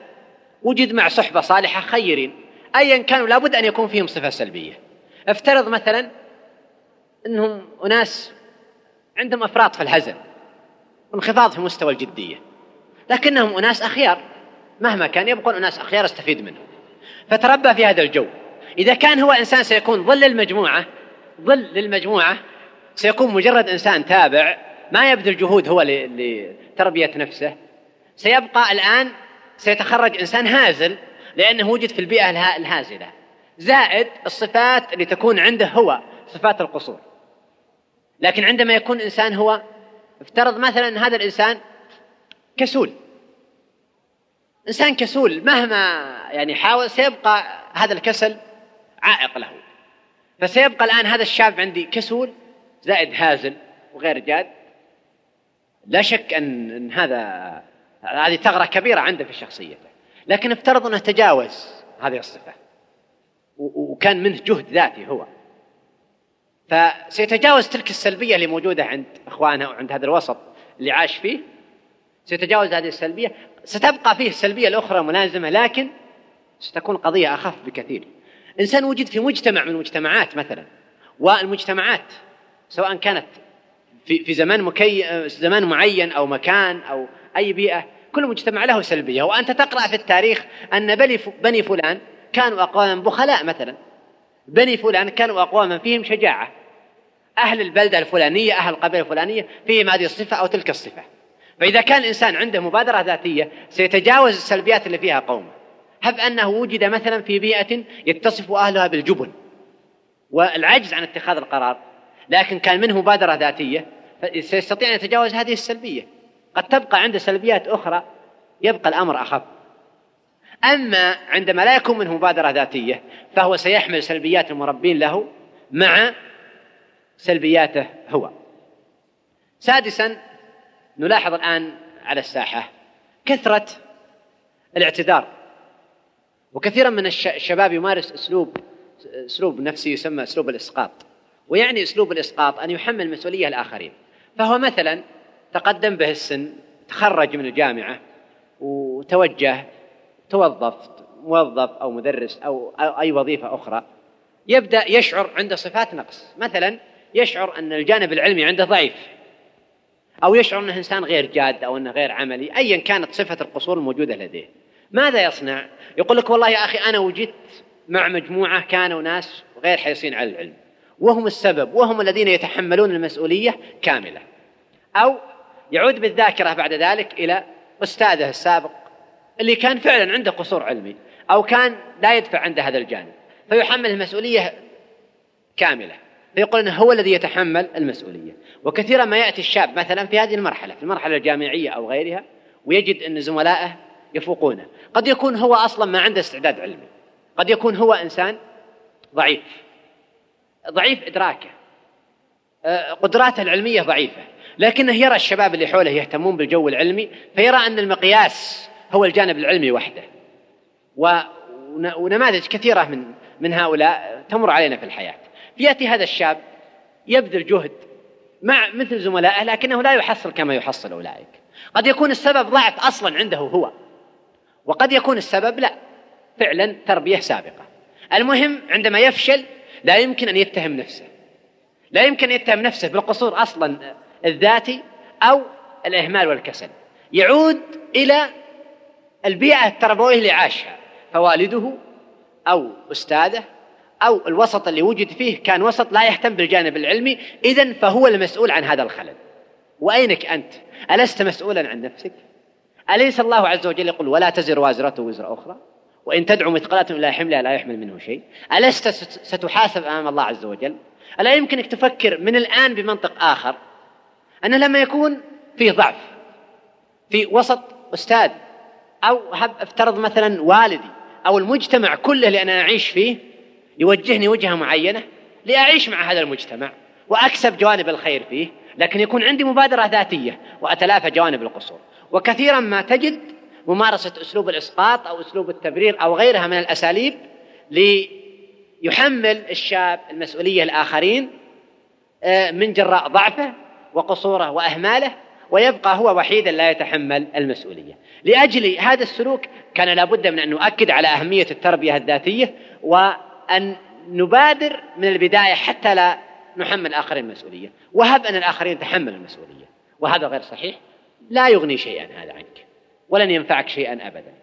وجد مع صحبة صالحة خيرين أيا كانوا لابد أن يكون فيهم صفة سلبية. افترض مثلا أنهم أناس عندهم أفراط في الهزل وانخفاض في مستوى الجدية لكنهم أناس أخيار مهما كان يبقون أناس أخيار أستفيد منهم. فتربى في هذا الجو. إذا كان هو إنسان سيكون ظل المجموعة ظل للمجموعة سيكون مجرد إنسان تابع ما يبذل جهود هو لتربية نفسه. سيبقى الآن سيتخرج إنسان هازل لأنه وجد في البيئة الهازلة. زائد الصفات اللي تكون عنده هو صفات القصور. لكن عندما يكون إنسان هو افترض مثلا هذا الإنسان كسول. إنسان كسول مهما يعني حاول سيبقى هذا الكسل عائق له. فسيبقى الآن هذا الشاب عندي كسول زائد هازل وغير جاد. لا شك أن, هذا هذه ثغرة كبيرة عنده في شخصيته. لكن افترض أنه تجاوز هذه الصفة وكان منه جهد ذاتي هو. فسيتجاوز تلك السلبية اللي موجودة عند إخوانه وعند هذا الوسط اللي عاش فيه. سيتجاوز هذه السلبية. ستبقى فيه السلبية الأخرى ملازمة لكن ستكون قضية أخف بكثير. إنسان وجد في مجتمع من المجتمعات مثلا والمجتمعات سواء كانت في في زمان مكي زمان معين أو مكان أو أي بيئة كل مجتمع له سلبية. وأنت تقرأ في التاريخ أن بني فلان كانوا أقواما بخلاء مثلا. بني فلان كانوا أقواما فيهم شجاعة. أهل البلدة الفلانية أهل القبيلة الفلانية فيهم هذه الصفة أو تلك الصفة. فإذا كان الإنسان عنده مبادرة ذاتية سيتجاوز السلبيات اللي فيها قومه. هب أنه وجد مثلا في بيئة يتصف أهلها بالجبن والعجز عن اتخاذ القرار لكن كان منه مبادرة ذاتية سيستطيع أن يتجاوز هذه السلبية. قد تبقى عنده سلبيات أخرى يبقى الأمر أخف. أما عندما لا يكون منه مبادرة ذاتية فهو سيحمل سلبيات المربين له مع سلبياته هو. سادسا نلاحظ الآن على الساحة كثرة الاعتذار. وكثيرا من الشباب يمارس أسلوب أسلوب نفسي يسمى أسلوب الإسقاط. ويعني أسلوب الإسقاط أن يحمل مسؤولية الآخرين. فهو مثلا تقدم به السن تخرج من الجامعة وتوجه توظف موظف أو مدرس أو أي وظيفة أخرى يبدأ يشعر عنده صفات نقص. مثلا يشعر أن الجانب العلمي عنده ضعيف أو يشعر أنه إنسان غير جاد أو أنه غير عملي أيا كانت صفة القصور الموجودة لديه. ماذا يصنع؟ يقول لك والله يا أخي أنا وجدت مع مجموعة كانوا ناس غير حريصين على العلم. وهم السبب وهم الذين يتحملون المسؤولية كاملة. أو يعود بالذاكرة بعد ذلك إلى أستاذه السابق اللي كان فعلا عنده قصور علمي أو كان لا يدفع عنده هذا الجانب. فيحمل المسؤولية كاملة. فيقول أنه هو الذي يتحمل المسؤولية. وكثيرا ما يأتي الشاب مثلا في هذه المرحلة في المرحلة الجامعية أو غيرها ويجد أن زملائه يفوقونه. قد يكون هو أصلا ما عنده استعداد علمي. قد يكون هو إنسان ضعيف. ضعيف إدراكه. آه، قدراته العلمية ضعيفة. لكنه يرى الشباب اللي حوله يهتمون بالجو العلمي فيرى أن المقياس هو الجانب العلمي وحده. ونماذج كثيرة من من هؤلاء تمر علينا في الحياة. يأتي هذا الشاب يبذل جهد مع مثل زملائه لكنه لا يحصل كما يحصل أولئك. قد يكون السبب ضعف أصلا عنده هو. وقد يكون السبب لا فعلا تربية سابقة. المهم عندما يفشل لا يمكن أن يتهم نفسه. لا يمكن أن يتهم نفسه بالقصور أصلا الذاتي أو الإهمال والكسل. يعود إلى البيئة التربوية اللي عاشها. فوالده أو أستاذه أو الوسط اللي وجد فيه كان وسط لا يهتم بالجانب العلمي إذا فهو المسؤول عن هذا الخلل. وأينك أنت؟ ألست مسؤولا عن نفسك؟ أليس الله عز وجل يقول ولا تزر وازرة وزر أخرى؟ وإن تدعو مثقلة إلى حملها لا يحمل منه شيء. ألست ستحاسب أمام الله عز وجل؟ ألا يمكنك تفكر من الآن بمنطق آخر أنه لما يكون فيه ضعف في وسط أستاذ أو افترض مثلا والدي أو المجتمع كله اللي أنا أعيش فيه يوجهني وجهة معينة لأعيش مع هذا المجتمع وأكسب جوانب الخير فيه لكن يكون عندي مبادرة ذاتية وأتلافى جوانب القصور. وكثيرا ما تجد ممارسة أسلوب الإسقاط أو أسلوب التبرير أو غيرها من الأساليب ليحمل الشاب المسؤولية الآخرين آه، من جراء ضعفه وقصوره وأهماله ويبقى هو وحيدا لا يتحمل المسؤولية. لأجل هذا السلوك كان لابد من أن نؤكد على أهمية التربية الذاتية وأن نبادر من البداية حتى لا نحمل الآخرين المسؤولية. وهب أن الآخرين تحملوا المسؤولية. وهذا غير صحيح. لا يغني شيئا هذا عنك ولن ينفعك شيئا أبدا.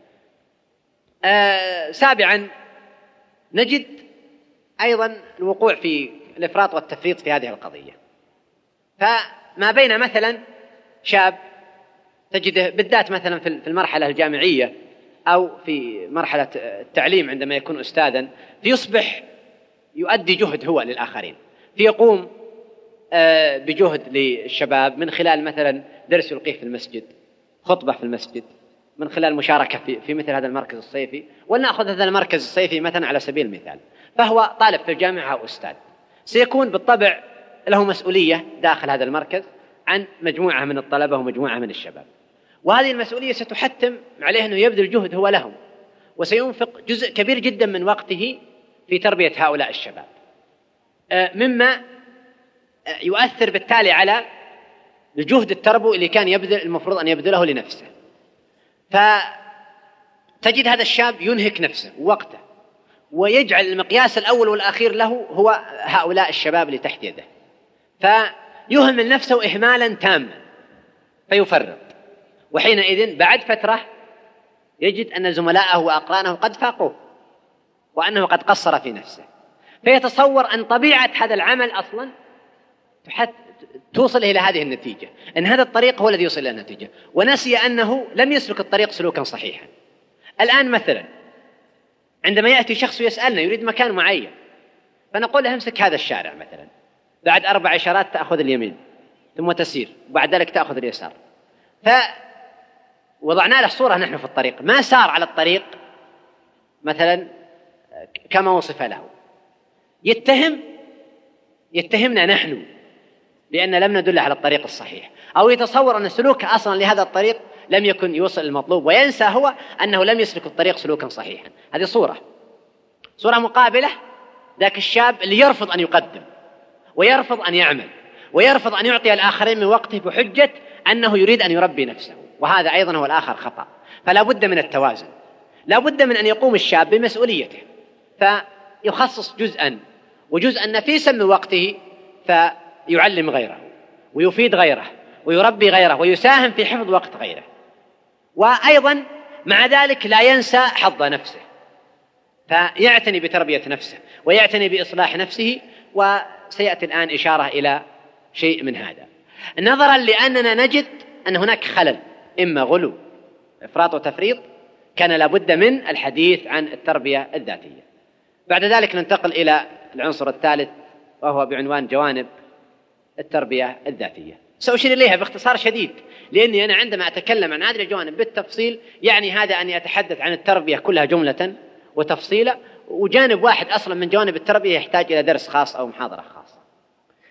آه سابعا نجد أيضا الوقوع في الإفراط والتفريط في هذه القضية. فما بين مثلا شاب تجده بالذات مثلا في المرحلة الجامعية أو في مرحلة التعليم عندما يكون أستاذا فيصبح يؤدي جهد هو للآخرين فيقوم بجهد للشباب من خلال مثلا درس يلقيه في المسجد خطبة في المسجد من خلال مشاركة في, في مثل هذا المركز الصيفي ولنأخذ هذا المركز الصيفي مثلا على سبيل المثال. فهو طالب في الجامعة أو أستاذ. سيكون بالطبع له مسؤولية داخل هذا المركز عن مجموعة من الطلبة ومجموعة من الشباب. وهذه المسؤولية ستحتم عليه أنه يبذل جهد هو لهم وسينفق جزء كبير جدا من وقته في تربية هؤلاء الشباب. آه، مما آه، يؤثر بالتالي على الجهد التربوي اللي كان يبذل المفروض أن يبذله لنفسه. فتجد هذا الشاب ينهك نفسه ووقته ويجعل المقياس الأول والأخير له هو هؤلاء الشباب اللي تحت يده. فيهمل نفسه إهمالا تاما فيفرط. وحينئذ بعد فترة يجد أن زملائه وأقرانه قد فاقوه وأنه قد قصر في نفسه. فيتصور أن طبيعة هذا العمل أصلا توصل إلى هذه النتيجة. أن هذا الطريق هو الذي يوصل إلى النتيجة. ونسي أنه لم يسلك الطريق سلوكا صحيحا. الآن مثلا عندما يأتي شخص يسألنا يريد مكان معين فنقول له امسك هذا الشارع مثلا. بعد أربع إشارات تأخذ اليمين ثم تسير. وبعد ذلك تأخذ اليسار. فوضعنا له صورة نحن في الطريق. ما سار على الطريق؟ مثلا كما وصف له. يتهم يتهمنا نحن. لأن لم ندل على الطريق الصحيح. أو يتصور أن سلوكه أصلا لهذا الطريق لم يكن يوصل المطلوب وينسى هو أنه لم يسلك الطريق سلوكا صحيحا. هذه صورة. صورة مقابلة ذاك الشاب اللي يرفض أن يقدم ويرفض أن يعمل ويرفض أن يعطي الآخرين من وقته بحجة أنه يريد أن يربي نفسه. وهذا أيضا هو الآخر خطأ. فلا بد من التوازن. لا بد من أن يقوم الشاب بمسؤوليته. فيخصص جزءا وجزءا نفيسا من وقته فيعلم غيره ويفيد غيره ويربي غيره ويساهم في حفظ وقت غيره. وأيضا مع ذلك لا ينسى حظ نفسه. فيعتني بتربية نفسه ويعتني بإصلاح نفسه وسيأتي الآن إشارة إلى شيء من هذا. نظرا لأننا نجد أن هناك خلل إما غلو إفراط وتفريط كان لابد من الحديث عن التربية الذاتية. بعد ذلك ننتقل إلى العنصر الثالث وهو بعنوان جوانب التربية الذاتية. سأشير إليها باختصار شديد لأني أنا عندما أتكلم عن هذه الجوانب بالتفصيل يعني هذا أني أتحدث عن التربية كلها جملة وتفصيلا وجانب واحد أصلا من جوانب التربية يحتاج إلى درس خاص أو محاضرة خاصة.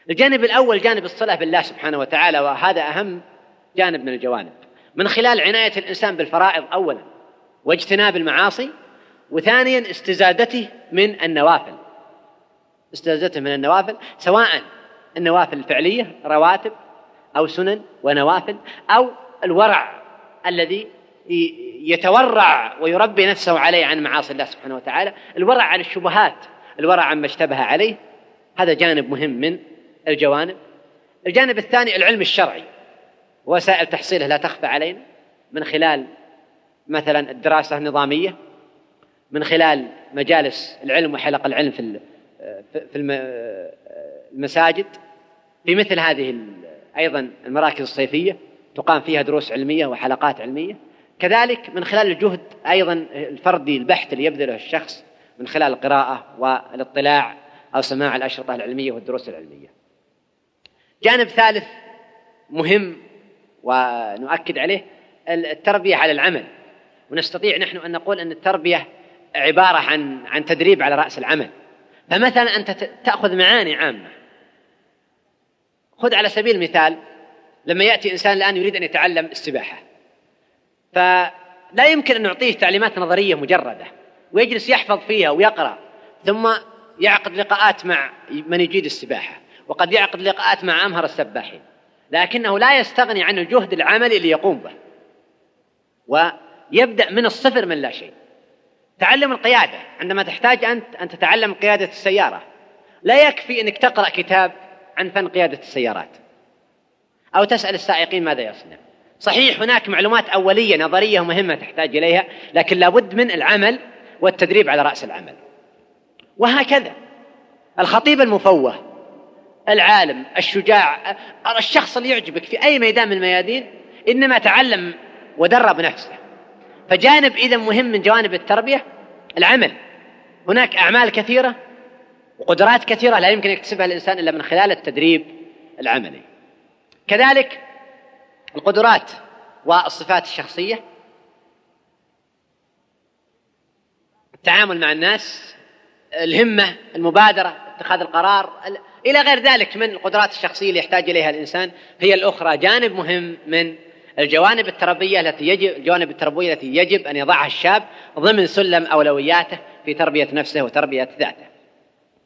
الجانب الأول جانب الصلة بالله سبحانه وتعالى وهذا أهم جانب من الجوانب. من خلال عناية الإنسان بالفرائض أولا واجتناب المعاصي وثانيا استزادته من النوافل. استزادته من النوافل سواء النوافل الفعلية رواتب أو سنن ونوافل أو الورع الذي يتورع ويربي نفسه عليه عن معاصي الله سبحانه وتعالى. الورع عن الشبهات الورع عما اشتبه عليه. هذا جانب مهم من الجوانب. الجانب الثاني العلم الشرعي. وسائل تحصيله لا تخفى علينا. من خلال مثلا الدراسة النظامية من خلال مجالس العلم وحلق العلم في في المساجد في مثل هذه أيضا المراكز الصيفية تقام فيها دروس علمية وحلقات علمية. كذلك من خلال الجهد أيضا الفردي البحث اللي يبذله الشخص من خلال القراءة والاطلاع أو سماع الأشرطة العلمية والدروس العلمية. جانب ثالث مهم ونؤكد عليه التربية على العمل. ونستطيع نحن أن نقول أن التربية عبارة عن عن تدريب على رأس العمل. فمثلا أنت تأخذ معاني عامة. خذ على سبيل المثال لما يأتي إنسان الآن يريد أن يتعلم السباحة فلا يمكن أن نعطيه تعليمات نظرية مجردة ويجلس يحفظ فيها ويقرأ ثم يعقد لقاءات مع من يجيد السباحة وقد يعقد لقاءات مع أمهر السباحين لكنه لا يستغني عن الجهد العملي اللي يقوم به ويبدأ من الصفر من لا شيء. تعلم القيادة. عندما تحتاج أنت أن تتعلم قيادة السيارة لا يكفي أنك تقرأ كتاب عن فن قيادة السيارات. أو تسأل السائقين ماذا يصنع. صحيح هناك معلومات أولية نظرية مهمة تحتاج إليها لكن لابد من العمل والتدريب على رأس العمل. وهكذا. الخطيب المفوه العالم الشجاع الشخص اللي يعجبك في أي ميدان من الميادين إنما تعلم ودرب نفسه. فجانب إذا مهم من جوانب التربية العمل. هناك أعمال كثيرة وقدرات كثيرة لا يمكن يكتسبها الإنسان إلا من خلال التدريب العملي. كذلك القدرات والصفات الشخصية التعامل مع الناس الهمة المبادرة اتخاذ القرار إلى غير ذلك من القدرات الشخصية اللي يحتاج إليها الإنسان هي الأخرى. جانب مهم من الجوانب التربية التي يجب الجوانب التربوية التي يجب أن يضعها الشاب ضمن سلم أولوياته في تربية نفسه وتربية ذاته.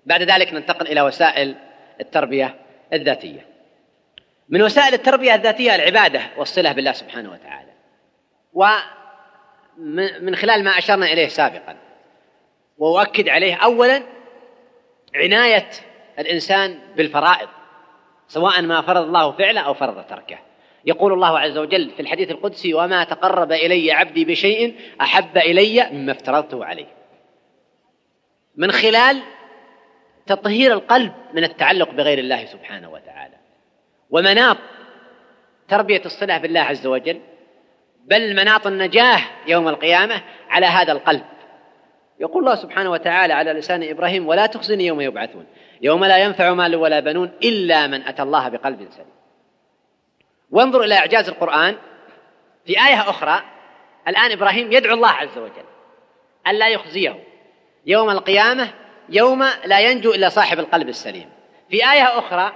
بعد ذلك ننتقل إلى وسائل التربية الذاتية. من وسائل التربية الذاتية العبادة والصلة بالله سبحانه وتعالى. ومن خلال ما أشرنا إليه سابقا. وأؤكد عليه أولا عناية الإنسان بالفرائض سواء ما فرض الله فعله أو فرض تركه. يقول الله عز وجل في الحديث القدسي وما تقرب إلي عبدي بشيء أحب إلي مما افترضته عليه. من خلال تطهير القلب من التعلق بغير الله سبحانه وتعالى. ومناط تربية الصلة بالله عز وجل بل مناط النجاة يوم القيامة على هذا القلب. يقول الله سبحانه وتعالى على لسان إبراهيم ولا تخزني يوم يبعثون يوم لا ينفع مال ولا بنون إلا من أتى الله بقلب سليم. وانظر إلى إعجاز القرآن. في آية أخرى الآن إبراهيم يدعو الله عز وجل ألا يخزيه. يوم القيامة يوم لا ينجو إلا صاحب القلب السليم. في آية أخرى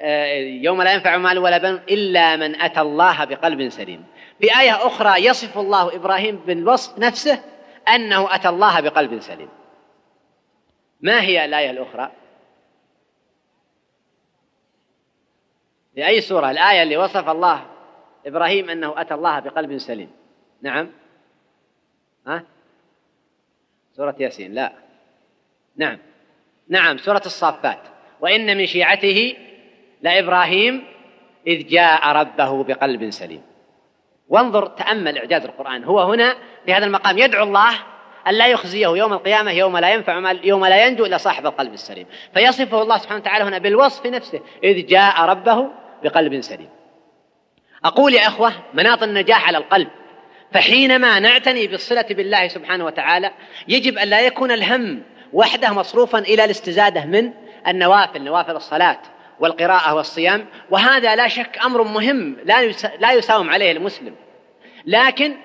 آه، يوم لا ينفع مال ولا بنون إلا من أتى الله بقلب سليم. في آية أخرى يصف الله إبراهيم بالوصف نفسه أنه أتى الله بقلب سليم. ما هي الآية الأخرى؟ في أي سورة؟ الآية اللي وصف الله إبراهيم أنه أتى الله بقلب سليم. نعم. ها؟ سورة ياسين لا. نعم. نعم سورة الصافات. وإن من شيعته لإبراهيم إذ جاء ربه بقلب سليم. وانظر تأمل إعجاز القرآن. هو هنا في هذا المقام يدعو الله أن لا يخزيه يوم القيامة يوم لا ينفع يوم لا ينجو إلا صاحب القلب السليم. فيصفه الله سبحانه وتعالى هنا بالوصف نفسه. إذ جاء ربه بقلب سليم. أقول يا أخوة مناط النجاح على القلب. فحينما نعتني بالصلة بالله سبحانه وتعالى يجب أن لا يكون الهم وحده مصروفا إلى الاستزادة من النوافل نوافل الصلاة والقراءة والصيام. وهذا لا شك أمر مهم لا لا يساوم عليه المسلم. لكن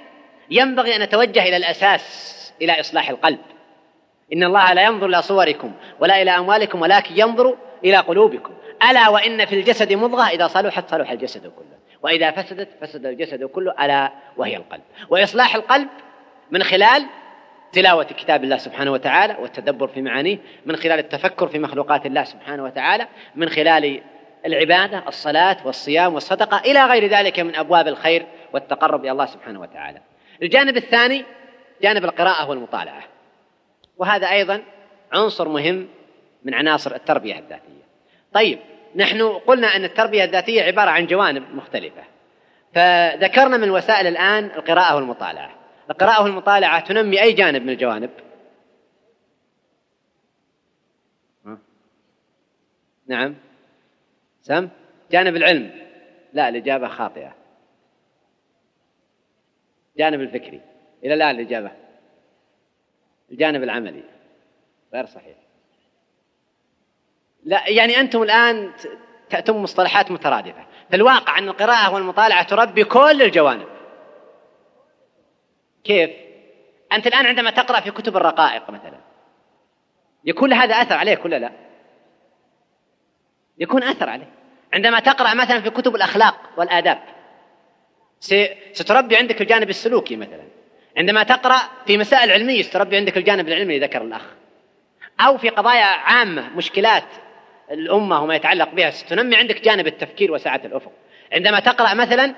ينبغي أن نتوجه إلى الأساس إلى إصلاح القلب. إن الله لا ينظر إلى صوركم ولا إلى أموالكم ولكن ينظر إلى قلوبكم. ألا وإن في الجسد مضغة إذا صلحت صلح الجسد كله. وإذا فسدت فسد الجسد كله ألا وهي القلب. وإصلاح القلب من خلال تلاوة كتاب الله سبحانه وتعالى والتدبر في معانيه من خلال التفكر في مخلوقات الله سبحانه وتعالى من خلال العبادة الصلاة والصيام والصدقة إلى غير ذلك من أبواب الخير والتقرب إلى الله سبحانه وتعالى. الجانب الثاني جانب القراءة والمطالعة. وهذا أيضا عنصر مهم من عناصر التربية الذاتية. طيب نحن قلنا أن التربية الذاتية عبارة عن جوانب مختلفة. فذكرنا من وسائل الآن القراءة والمطالعة. القراءة والمطالعة تنمي أي جانب من الجوانب؟ نعم. سم جانب العلم. لا الإجابة خاطئة. جانب الفكري. إلى الآن الإجابة. الجانب العملي. غير صحيح. لا يعني أنتم الآن تأتون مصطلحات مترادفة. في الواقع أن القراءة والمطالعة تربي كل الجوانب. كيف؟ أنت الآن عندما تقرأ في كتب الرقائق مثلا يكون هذا أثر عليك ولا لا؟ يكون أثر عليك. عندما تقرأ مثلا في كتب الأخلاق والآداب ستربي عندك الجانب السلوكي مثلا. عندما تقرأ في مسائل علمية ستربي عندك الجانب العلمي ذكر الأخ. أو في قضايا عامة مشكلات الأمة وما يتعلق بها ستنمي عندك جانب التفكير وسعة الأفق. عندما تقرأ مثلا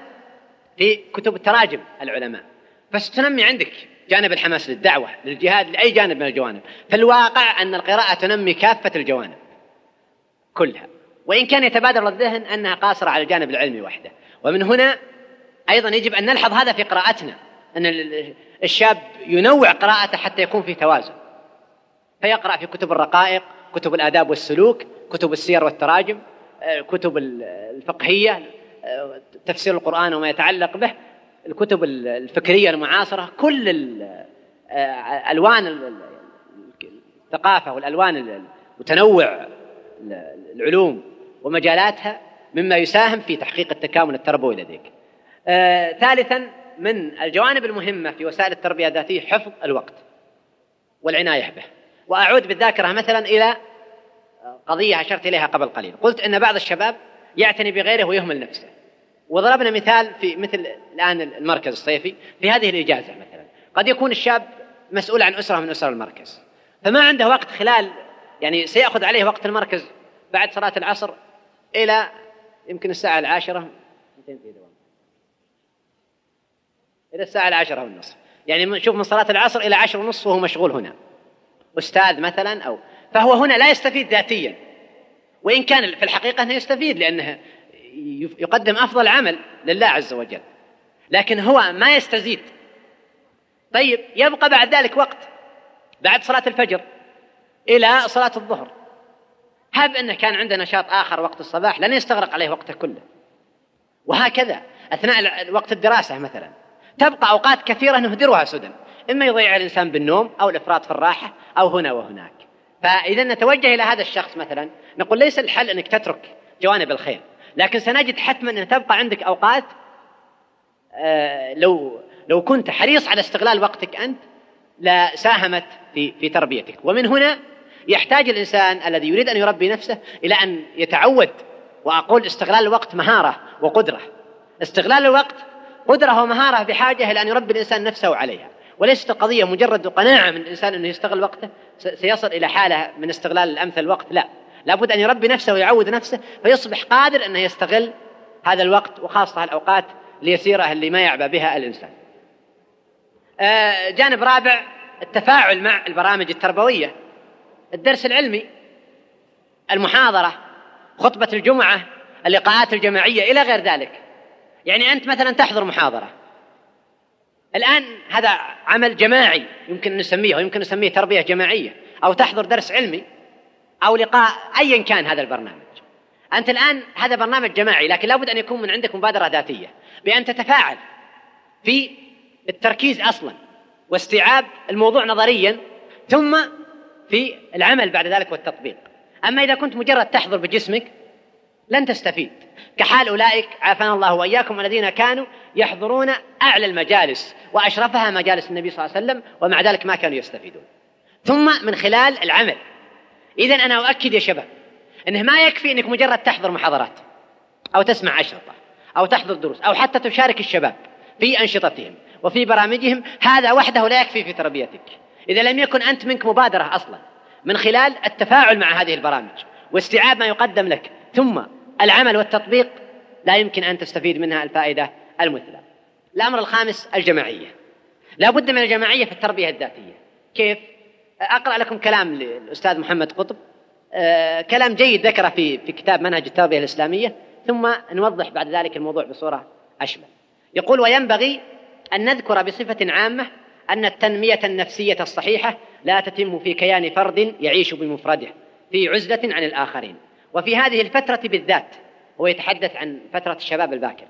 في كتب التراجم العلماء فستنمي عندك جانب الحماس للدعوة للجهاد لأي جانب من الجوانب. في الواقع أن القراءة تنمي كافة الجوانب كلها. وإن كان يتبادر الذهن أنها قاصرة على الجانب العلمي وحده. ومن هنا أيضا يجب أن نلحظ هذا في قراءتنا أن الشاب ينوع قراءته حتى يكون في توازن. فيقرأ في كتب الرقائق كتب الآداب والسلوك كتب السير والتراجم آه، كتب الفقهية آه، تفسير القرآن وما يتعلق به الكتب الفكرية المعاصرة كل آه، ألوان الثقافة والألوان وتنوع العلوم ومجالاتها مما يساهم في تحقيق التكامل التربوي لديك. آه ثالثا من الجوانب المهمة في وسائل التربية الذاتية حفظ الوقت والعناية به. وأعود بالذاكرة مثلا إلى قضية أشرت إليها قبل قليل. قلت أن بعض الشباب يعتني بغيره ويهمل نفسه. وضربنا مثال في مثل الآن المركز الصيفي في هذه الإجازة مثلا. قد يكون الشاب مسؤول عن أسرة من أسر المركز. فما عنده وقت خلال يعني سيأخذ عليه وقت المركز بعد صلاة العصر إلى يمكن الساعة العاشرة. إلى الساعة العاشرة والنصف. يعني شوف من صلاة العصر إلى عشر ونصف وهو مشغول هنا. أستاذ مثلا أو فهو هنا لا يستفيد ذاتيا. وإن كان في الحقيقة أنه يستفيد لأنه يقدم أفضل عمل لله عز وجل. لكن هو ما يستزيد. طيب يبقى بعد ذلك وقت. بعد صلاة الفجر إلى صلاة الظهر. هب أنه كان عنده نشاط آخر وقت الصباح لن يستغرق عليه وقته كله. وهكذا أثناء وقت الدراسة مثلا. تبقى أوقات كثيرة نهدرها سدى. إما يضيع الإنسان بالنوم أو الإفراط في الراحة أو هنا وهناك. فإذا نتوجه إلى هذا الشخص مثلا نقول ليس الحل أنك تترك جوانب الخير لكن سنجد حتما أن تبقى عندك أوقات آه لو لو كنت حريص على استغلال وقتك أنت لساهمت في في تربيتك. ومن هنا يحتاج الإنسان الذي يريد أن يربي نفسه إلى أن يتعود وأقول استغلال الوقت مهارة وقدرة. استغلال الوقت قدرة ومهارة بحاجة إلى أن يربي الإنسان نفسه عليها. وليست القضية مجرد قناعة من الإنسان أنه يستغل وقته؟ سيصل إلى حالة من استغلال الأمثل الوقت؟ لا. لابد أن يربي نفسه ويعود نفسه فيصبح قادر أنه يستغل هذا الوقت وخاصة الأوقات اليسيرة اللي ما يعبأ بها الإنسان. آه، جانب رابع التفاعل مع البرامج التربوية. الدرس العلمي المحاضرة خطبة الجمعة اللقاءات الجماعية إلى غير ذلك. يعني أنت مثلا تحضر محاضرة. الآن هذا عمل جماعي يمكن أن نسميه ويمكن نسميه تربية جماعية أو تحضر درس علمي أو لقاء أيا كان هذا البرنامج. أنت الآن هذا برنامج جماعي لكن لابد أن يكون من عندك مبادرة ذاتية بأن تتفاعل في التركيز أصلا واستيعاب الموضوع نظريا ثم في العمل بعد ذلك والتطبيق. أما إذا كنت مجرد تحضر بجسمك لن تستفيد. كحال أولئك عافانا الله وإياكم الذين كانوا يحضرون أعلى المجالس وأشرفها مجالس النبي صلى الله عليه وسلم ومع ذلك ما كانوا يستفيدون. ثم من خلال العمل. إذا أنا أؤكد يا شباب أنه ما يكفي أنك مجرد تحضر محاضرات أو تسمع أشرطة أو تحضر دروس أو حتى تشارك الشباب في أنشطتهم وفي برامجهم هذا وحده لا يكفي في تربيتك. إذا لم يكن أنت منك مبادرة أصلا من خلال التفاعل مع هذه البرامج واستيعاب ما يقدم لك ثم العمل والتطبيق لا يمكن أن تستفيد منها الفائدة المثلى. الأمر الخامس الجماعية. لا بد من الجماعية في التربية الذاتية. كيف؟ أقرأ لكم كلام للأستاذ محمد قطب. آه كلام جيد ذكره في في كتاب منهج التربية الإسلامية. ثم نوضح بعد ذلك الموضوع بصورة أشمل يقول وينبغي أن نذكر بصفة عامة أن التنمية النفسية الصحيحة لا تتم في كيان فرد يعيش بمفرده في عزلة عن الآخرين. وفي هذه الفترة بالذات هو يتحدث عن فترة الشباب الباكر.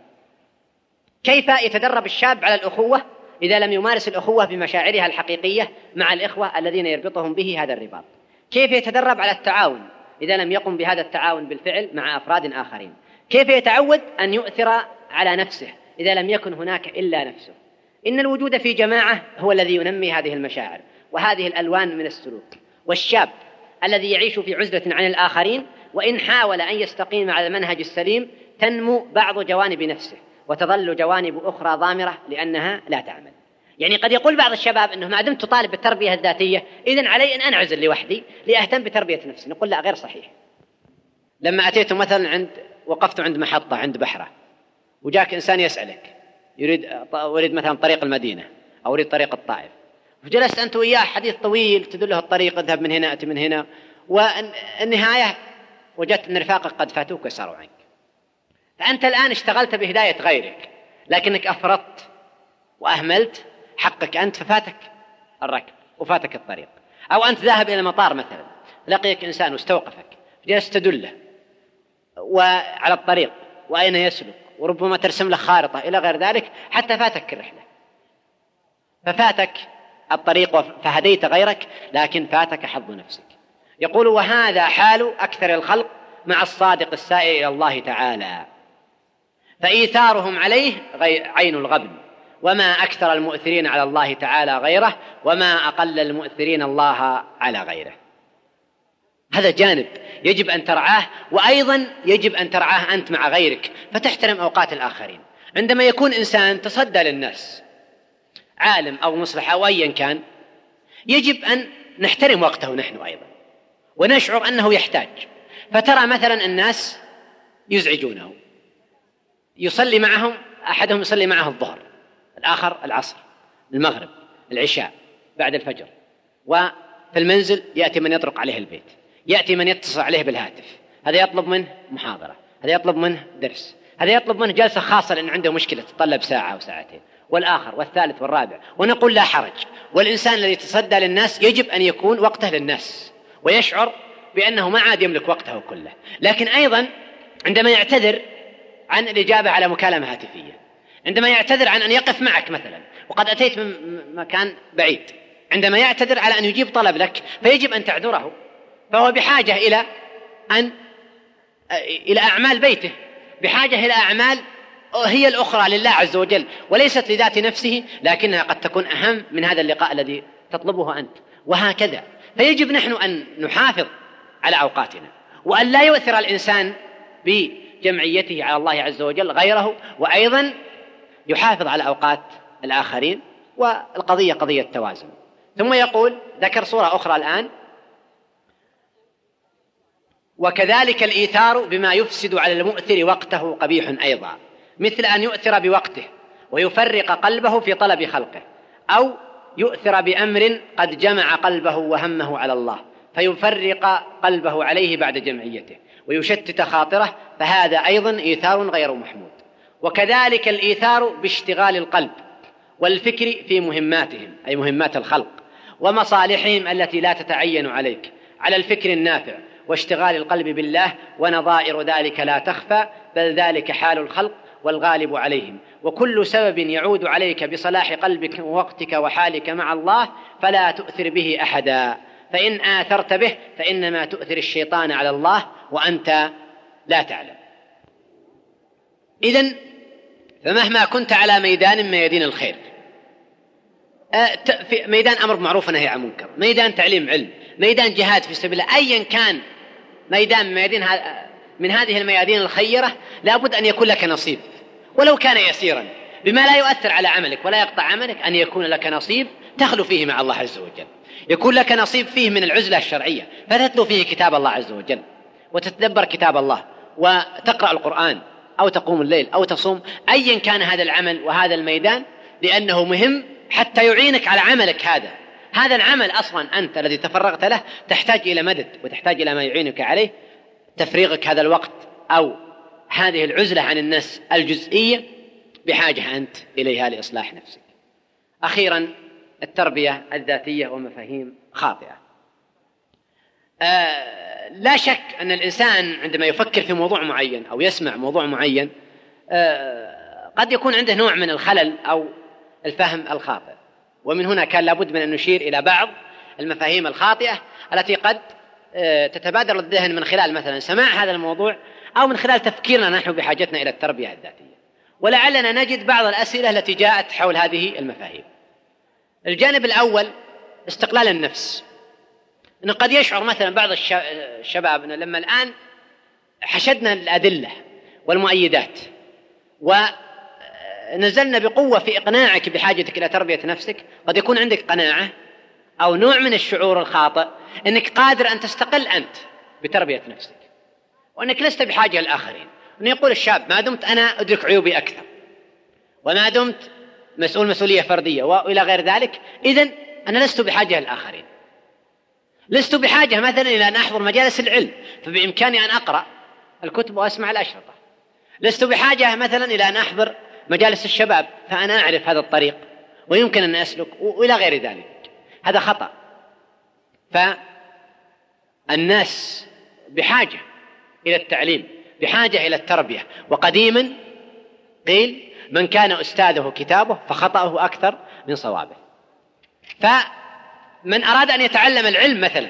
كيف يتدرب الشاب على الأخوة إذا لم يمارس الأخوة بمشاعرها الحقيقية مع الإخوة الذين يربطهم به هذا الرباط؟ كيف يتدرب على التعاون إذا لم يقم بهذا التعاون بالفعل مع أفراد آخرين؟ كيف يتعود أن يؤثر على نفسه إذا لم يكن هناك إلا نفسه؟ إن الوجود في جماعة هو الذي ينمي هذه المشاعر وهذه الألوان من السلوك والشاب الذي يعيش في عزلة عن الآخرين وإن حاول أن يستقيم على المنهج السليم تنمو بعض جوانب نفسه وتظل جوانب أخرى ضامرة لأنها لا تعمل. يعني قد يقول بعض الشباب أنه ما دمت تطالب بالتربية الذاتية إذن علي أن أنعزل لوحدي لأهتم بتربية نفسي. نقول لا غير صحيح. لما أتيت مثلا عند وقفت عند محطة عند بحرة وجاك إنسان يسألك يريد أريد مثلا طريق المدينة أو أريد طريق الطائف وجلست أنت وياه حديث طويل تدله الطريق اذهب من هنا أتي من هنا والنهاية وجدت أن رفاقك قد فاتوك وساروا عنك فأنت الآن اشتغلت بهداية غيرك لكنك أفرطت وأهملت حقك أنت ففاتك الركب وفاتك الطريق. أو أنت ذاهب إلى المطار مثلا لقيك إنسان واستوقفك جلست تدله وعلى الطريق وأين يسلك؟ وربما ترسم له خارطة إلى غير ذلك حتى فاتك الرحلة. ففاتك الطريق فهديت غيرك لكن فاتك حظ نفسك. يقول وهذا حال أكثر الخلق مع الصادق السائر إلى الله تعالى. فإيثارهم عليه عين الغبن. وما أكثر المؤثرين على الله تعالى غيره وما أقل المؤثرين الله على غيره. هذا جانب يجب أن ترعاه وأيضا يجب أن ترعاه أنت مع غيرك فتحترم أوقات الآخرين. عندما يكون إنسان تصدى للناس عالم أو مصلح أو أيا كان يجب أن نحترم وقته نحن أيضا ونشعر أنه يحتاج. فترى مثلا الناس يزعجونه. يصلي معهم أحدهم يصلي معه الظهر الآخر العصر المغرب العشاء بعد الفجر. وفي المنزل يأتي من يطرق عليه البيت يأتي من يتصل عليه بالهاتف. هذا يطلب منه محاضرة هذا يطلب منه درس هذا يطلب منه جلسة خاصة لأن عنده مشكلة تتطلب ساعة أو ساعتين. والآخر والثالث والرابع. ونقول لا حرج. والإنسان الذي يتصدى للناس يجب أن يكون وقته للناس. ويشعر بأنه ما عاد يملك وقته كله. لكن أيضا عندما يعتذر عن الإجابة على مكالمة هاتفية. عندما يعتذر عن أن يقف معك مثلا وقد أتيت من مكان بعيد عندما يعتذر على أن يجيب طلب لك فيجب أن تعذره. فهو بحاجة إلى أن إلى أعمال بيته. بحاجة إلى أعمال هي الأخرى لله عز وجل وليست لذات نفسه لكنها قد تكون أهم من هذا اللقاء الذي تطلبه أنت. وهكذا. فيجب نحن أن نحافظ على أوقاتنا وأن لا يؤثر الإنسان بجمعيته على الله عز وجل غيره وأيضا يحافظ على أوقات الآخرين والقضية قضية توازن. ثم يقول ذكر صورة أخرى الآن وكذلك الإيثار بما يفسد على المؤثر وقته قبيح أيضا مثل أن يؤثر بوقته ويفرق قلبه في طلب خلقه أو يؤثر بأمر قد جمع قلبه وهمه على الله فيفرق قلبه عليه بعد جمعيته. ويشتت خاطره فهذا أيضا إيثار غير محمود. وكذلك الإيثار باشتغال القلب والفكر في مهماتهم أي مهمات الخلق ومصالحهم التي لا تتعين عليك على الفكر النافع واشتغال القلب بالله ونظائر ذلك لا تخفى بل ذلك حال الخلق والغالب عليهم. وكل سبب يعود عليك بصلاح قلبك ووقتك وحالك مع الله فلا تؤثر به احدا. فإن آثرت به فإنما تؤثر الشيطان على الله وأنت لا تعلم. اذا فمهما كنت على ميدان ميادين الخير في ميدان أمر معروف ونهي عن منكر ميدان تعليم علم ميدان جهاد في سبيل الله ايا كان ميدان ميادين من هذه الميادين الخيرة لابد أن يكون لك نصيب. ولو كان يسيرا بما لا يؤثر على عملك ولا يقطع عملك أن يكون لك نصيب تخلو فيه مع الله عز وجل. يكون لك نصيب فيه من العزلة الشرعية. فتتلو فيه كتاب الله عز وجل وتتدبر كتاب الله وتقرأ القرآن أو تقوم الليل أو تصوم أيا كان هذا العمل وهذا الميدان لأنه مهم حتى يعينك على عملك هذا. هذا العمل أصلا أنت الذي تفرغت له تحتاج إلى مدد وتحتاج إلى ما يعينك عليه. تفريغك هذا الوقت أو هذه العزلة عن الناس الجزئية بحاجة أنت إليها لإصلاح نفسك. أخيرا التربية الذاتية ومفاهيم خاطئة. آه لا شك أن الإنسان عندما يفكر في موضوع معين أو يسمع موضوع معين آه قد يكون عنده نوع من الخلل أو الفهم الخاطئ. ومن هنا كان لابد من أن نشير إلى بعض المفاهيم الخاطئة التي قد آه تتبادر الذهن من خلال مثلا سماع هذا الموضوع أو من خلال تفكيرنا نحن بحاجتنا إلى التربية الذاتية. ولعلنا نجد بعض الأسئلة التي جاءت حول هذه المفاهيم. الجانب الأول استقلال النفس. أنه قد يشعر مثلا بعض الشباب أنه لما الآن حشدنا الأدلة والمؤيدات ونزلنا بقوة في إقناعك بحاجتك إلى تربية نفسك قد يكون عندك قناعة أو نوع من الشعور الخاطئ أنك قادر أن تستقل أنت بتربية نفسك. وأنك لست بحاجة للآخرين. أنه يقول الشاب ما دمت أنا أدرك عيوبي أكثر وما دمت مسؤول مسؤولية فردية وإلى غير ذلك إذا أنا لست بحاجة للآخرين لست بحاجة مثلا إلى أن أحضر مجالس العلم فبإمكاني أن أقرأ الكتب وأسمع الأشرطة. لست بحاجة مثلا إلى أن أحضر مجالس الشباب فأنا أعرف هذا الطريق ويمكن أن أسلك وإلى غير ذلك. هذا خطأ. فالناس بحاجة إلى التعليم بحاجة إلى التربية وقديما قيل من كان أستاذه كتابه فخطأه أكثر من صوابه. فمن أراد أن يتعلم العلم مثلا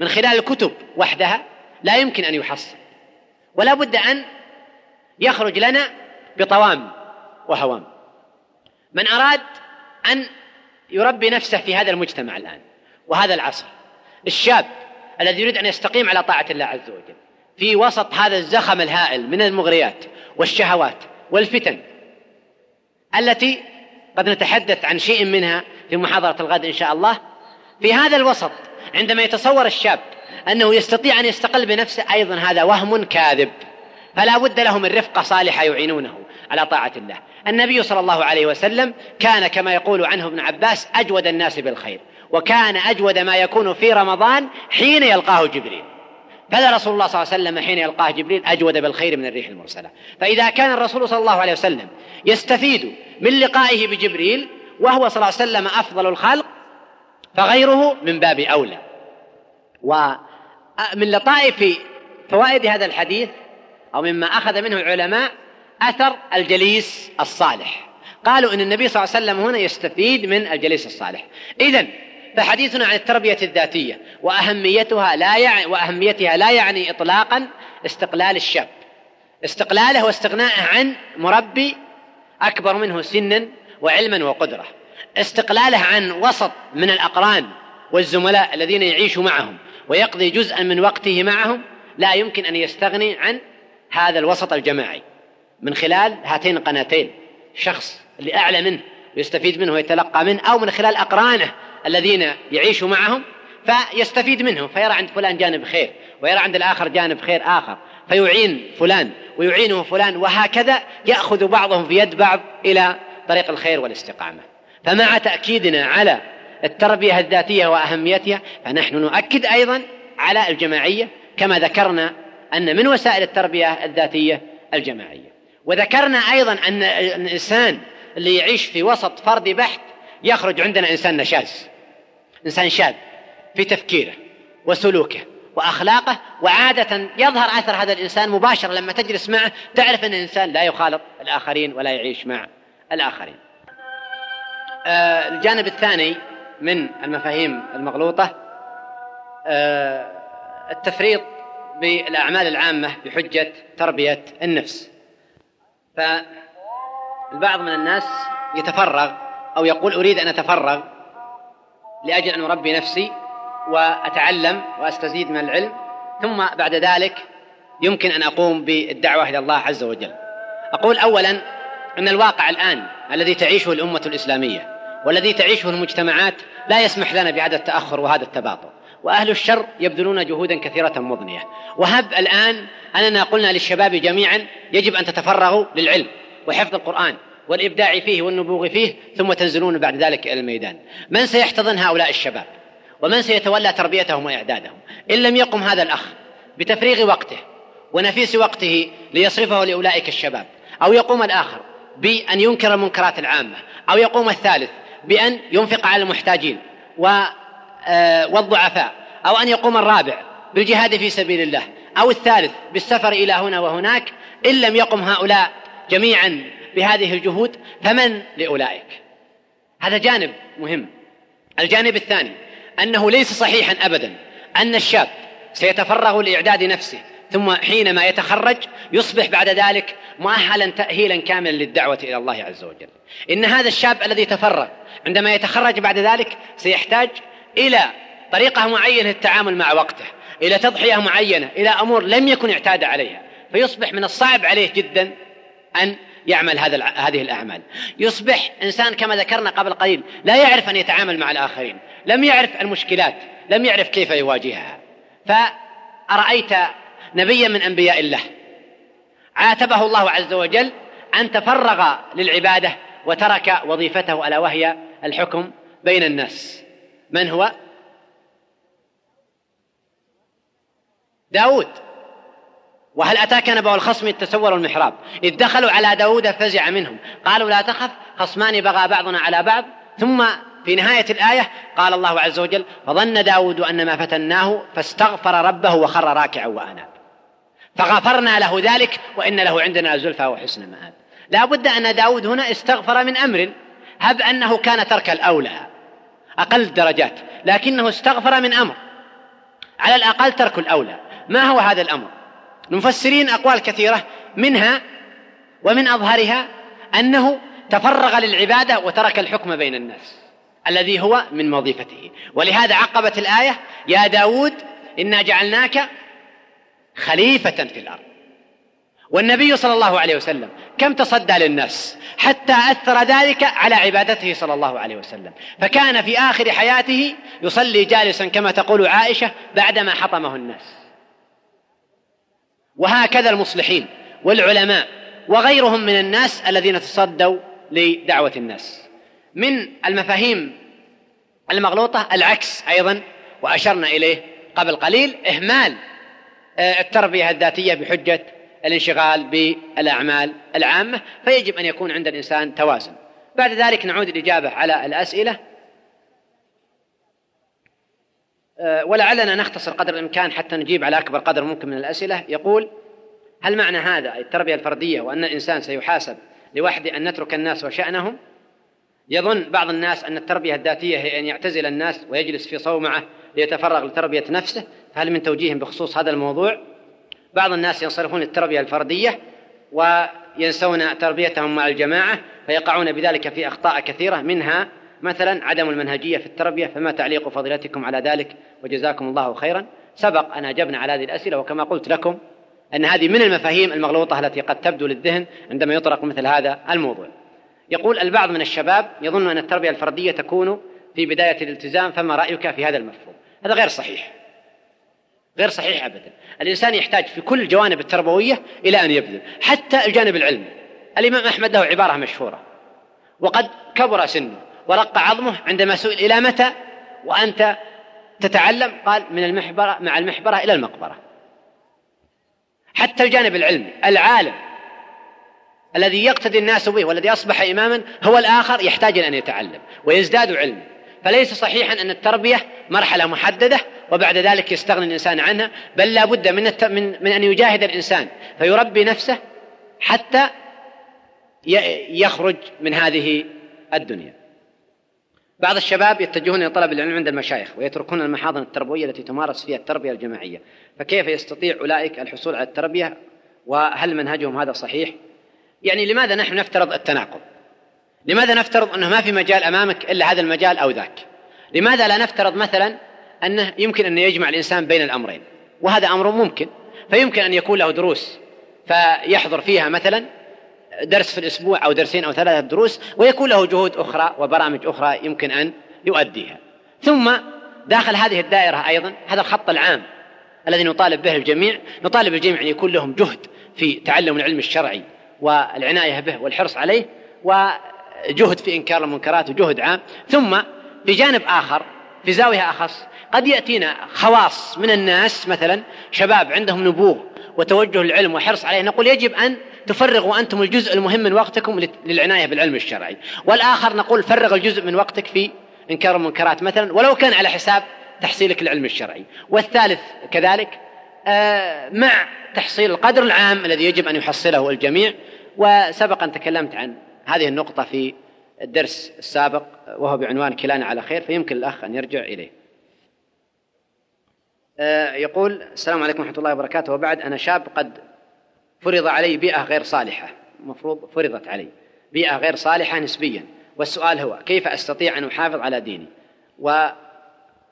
من خلال الكتب وحدها لا يمكن أن يحصل. ولا بد أن يخرج لنا بطوام وهوام. من أراد أن يربي نفسه في هذا المجتمع الآن وهذا العصر. الشاب الذي يريد أن يستقيم على طاعة الله عز وجل في وسط هذا الزخم الهائل من المغريات والشهوات والفتن التي قد نتحدث عن شيء منها في محاضرة الغد إن شاء الله. في هذا الوسط عندما يتصور الشاب أنه يستطيع أن يستقل بنفسه أيضا هذا وهم كاذب. فلا بد له من رفقة صالحة يعينونه على طاعة الله. النبي صلى الله عليه وسلم كان كما يقول عنه ابن عباس أجود الناس بالخير وكان أجود ما يكون في رمضان حين يلقاه جبريل. فلا رسول الله صلى الله عليه وسلم حين يلقاه جبريل أجود بالخير من الريح المرسلة. فإذا كان الرسول صلى الله عليه وسلم يستفيد من لقائه بجبريل وهو صلى الله عليه وسلم أفضل الخلق فغيره من باب أولى. ومن لطائف فوائد هذا الحديث أو مما أخذ منه العلماء أثر الجليس الصالح. قالوا إن النبي صلى الله عليه وسلم هنا يستفيد من الجليس الصالح. إذن فحديثنا عن التربية الذاتية وأهميتها لا يعني وأهميتها لا يعني إطلاقا استقلال الشاب. استقلاله واستغناءه عن مربي أكبر منه سنا وعلما وقدرة. استقلاله عن وسط من الأقران والزملاء الذين يعيش معهم ويقضي جزءا من وقته معهم لا يمكن أن يستغني عن هذا الوسط الجماعي. من خلال هاتين القناتين شخص اللي أعلى منه ويستفيد منه ويتلقى منه أو من خلال أقرانه الذين يعيش معهم فيستفيد منهم فيرى عند فلان جانب خير ويرى عند الآخر جانب خير آخر فيعين فلان ويعينه فلان وهكذا يأخذ بعضهم في يد بعض إلى طريق الخير والاستقامة. فمع تأكيدنا على التربية الذاتية وأهميتها فنحن نؤكد أيضا على الجماعية كما ذكرنا أن من وسائل التربية الذاتية الجماعية. وذكرنا أيضا أن الإنسان اللي يعيش في وسط فردي بحت يخرج عندنا إنسان نشاز. إنسان شاذ في تفكيره وسلوكه وأخلاقه وعادة يظهر أثر هذا الإنسان مباشرة لما تجلس معه تعرف أن الإنسان لا يخالط الآخرين ولا يعيش مع الآخرين. آه الجانب الثاني من المفاهيم المغلوطة آه التفريط بالأعمال العامة بحجة تربية النفس. فالبعض من الناس يتفرغ أو يقول أريد أن أتفرغ لأجل أن أربي نفسي وأتعلم وأستزيد من العلم ثم بعد ذلك يمكن أن أقوم بالدعوة إلى الله عز وجل. أقول أولا أن الواقع الآن الذي تعيشه الأمة الإسلامية والذي تعيشه المجتمعات لا يسمح لنا بهذا التأخر وهذا التباطؤ وأهل الشر يبذلون جهودا كثيرة مضنية. وهب الآن أننا قلنا للشباب جميعا يجب أن تتفرغوا للعلم وحفظ القرآن. والإبداع فيه والنبوغ فيه ثم تنزلون بعد ذلك إلى الميدان. من سيحتضن هؤلاء الشباب؟ ومن سيتولى تربيتهم وإعدادهم؟ إن لم يقم هذا الأخ بتفريغ وقته ونفيس وقته ليصرفه لأولئك الشباب أو يقوم الآخر بأن ينكر المنكرات العامة أو يقوم الثالث بأن ينفق على المحتاجين آه، والضعفاء أو أن يقوم الرابع بالجهاد في سبيل الله أو الثالث بالسفر إلى هنا وهناك إن لم يقم هؤلاء جميعا بهذه الجهود فمن لأولئك؟ هذا جانب مهم. الجانب الثاني أنه ليس صحيحا أبدا أن الشاب سيتفرغ لإعداد نفسه ثم حينما يتخرج يصبح بعد ذلك مؤهلا تأهيلا كاملا للدعوة إلى الله عز وجل. إن هذا الشاب الذي تفرغ عندما يتخرج بعد ذلك سيحتاج إلى طريقة معينة للتعامل مع وقته إلى تضحية معينة إلى أمور لم يكن اعتاد عليها فيصبح من الصعب عليه جدا أن يعمل هذا هذه الأعمال. يصبح إنسان كما ذكرنا قبل قليل لا يعرف أن يتعامل مع الآخرين لم يعرف المشكلات لم يعرف كيف يواجهها. فأرأيت نبيا من أنبياء الله عاتبه الله عز وجل أن تفرغ للعبادة وترك وظيفته ألا وهي الحكم بين الناس. من هو؟ داود. وهل أتاك نبأ الخصم تسوروا المحراب؟ إذ دخلوا على داود فزع منهم. قالوا لا تخف خصمان بغى بعضنا على بعض. ثم في نهاية الآية قال الله عز وجل فظن داود أن ما فتناه فاستغفر ربه وخر راكعا وأناب. فغفرنا له ذلك وإن له عندنا زلفى وحسن مآب. لا بد أن داود هنا استغفر من أمر. هب أنه كان ترك الأولى. أقل الدرجات. لكنه استغفر من أمر. على الأقل ترك الأولى. ما هو هذا الأمر؟ المفسرين أقوال كثيرة منها ومن أظهرها أنه تفرغ للعبادة وترك الحكم بين الناس الذي هو من وظيفته. ولهذا عقبت الآية يا داود إنا جعلناك خليفة في الأرض. والنبي صلى الله عليه وسلم كم تصدى للناس حتى أثر ذلك على عبادته صلى الله عليه وسلم. فكان في آخر حياته يصلي جالسا كما تقول عائشة بعدما حطمه الناس. وهكذا المصلحين والعلماء وغيرهم من الناس الذين تصدوا لدعوة الناس. من المفاهيم المغلوطة العكس أيضا وأشرنا إليه قبل قليل إهمال آه، التربية الذاتية بحجة الانشغال بالأعمال العامة فيجب أن يكون عند الإنسان توازن. بعد ذلك نعود الإجابة على الأسئلة أه، ولعلنا نختصر قدر الإمكان حتى نجيب على أكبر قدر ممكن من الأسئلة. يقول هل معنى هذا التربية الفردية وأن الإنسان سيحاسب لوحده أن نترك الناس وشأنهم؟ يظن بعض الناس أن التربية الذاتية هي أن يعتزل الناس ويجلس في صومعة ليتفرغ لتربية نفسه. فهل من توجيه بخصوص هذا الموضوع؟ بعض الناس ينصرفون للتربية الفردية وينسون تربيتهم مع الجماعة فيقعون بذلك في أخطاء كثيرة منها مثلا عدم المنهجية في التربية فما تعليق فضيلتكم على ذلك؟ وجزاكم الله خيرا. سبق أن أجبنا على هذه الأسئلة وكما قلت لكم أن هذه من المفاهيم المغلوطة التي قد تبدو للذهن عندما يطرق مثل هذا الموضوع. يقول البعض من الشباب يظن أن التربية الفردية تكون في بداية الالتزام فما رأيك في هذا المفهوم؟ هذا غير صحيح. غير صحيح ابدا. الإنسان يحتاج في كل الجوانب التربوية إلى أن يبذل حتى الجانب العلمي. الإمام أحمد له عبارة مشهورة وقد كبر سنه ورق عظمه عندما سئل إلى متى وأنت تتعلم؟ قال من المحبرة مع المحبرة إلى المقبرة. حتى الجانب العلمي العالم الذي يقتدي الناس به والذي أصبح إماما هو الآخر يحتاج إلى أن يتعلم ويزداد علما. فليس صحيحا أن التربية مرحلة محددة وبعد ذلك يستغني الإنسان عنها بل لا بد من. من... من أن يجاهد الإنسان. فيربي نفسه حتى يخرج من هذه الدنيا. بعض الشباب يتجهون إلى طلب العلم عند المشايخ ويتركون المحاضن التربوية التي تمارس فيها التربية الجماعية. فكيف يستطيع أولئك الحصول على التربية؟ وهل منهجهم هذا صحيح؟ يعني لماذا نحن نفترض التناقض؟ لماذا نفترض أنه ما في مجال أمامك إلا هذا المجال أو ذاك؟ لماذا لا نفترض مثلا أنه يمكن أن يجمع الإنسان بين الأمرين؟ وهذا أمر ممكن فيمكن أن يكون له دروس فيحضر فيها مثلا درس في الأسبوع أو درسين أو ثلاثة دروس ويكون له جهود أخرى وبرامج أخرى يمكن أن يؤديها. ثم داخل هذه الدائرة أيضا هذا الخط العام الذي نطالب به الجميع نطالب الجميع أن يكون لهم جهد في تعلم العلم الشرعي والعناية به والحرص عليه وجهد في إنكار المنكرات وجهد عام. ثم بجانب آخر في زاوية أخص قد يأتينا خواص من الناس مثلا شباب عندهم نبوغ وتوجه للعلم وحرص عليه نقول يجب أن تفرغوا أنتم الجزء المهم من وقتكم للعناية بالعلم الشرعي. والآخر نقول فرغ الجزء من وقتك في إنكار المنكرات مثلا ولو كان على حساب تحصيلك العلم الشرعي. والثالث كذلك آه، مع تحصيل القدر العام الذي يجب أن يحصله الجميع. وسبق أن تكلمت عن هذه النقطة في الدرس السابق وهو بعنوان كلانا على خير فيمكن الأخ أن يرجع إليه. آه، يقول السلام عليكم ورحمة الله وبركاته. وبعد أنا شاب قد فرض علي بيئة غير صالحة. المفروض فرضت علي بيئة غير صالحة نسبيا. والسؤال هو كيف أستطيع أن أحافظ على ديني؟ و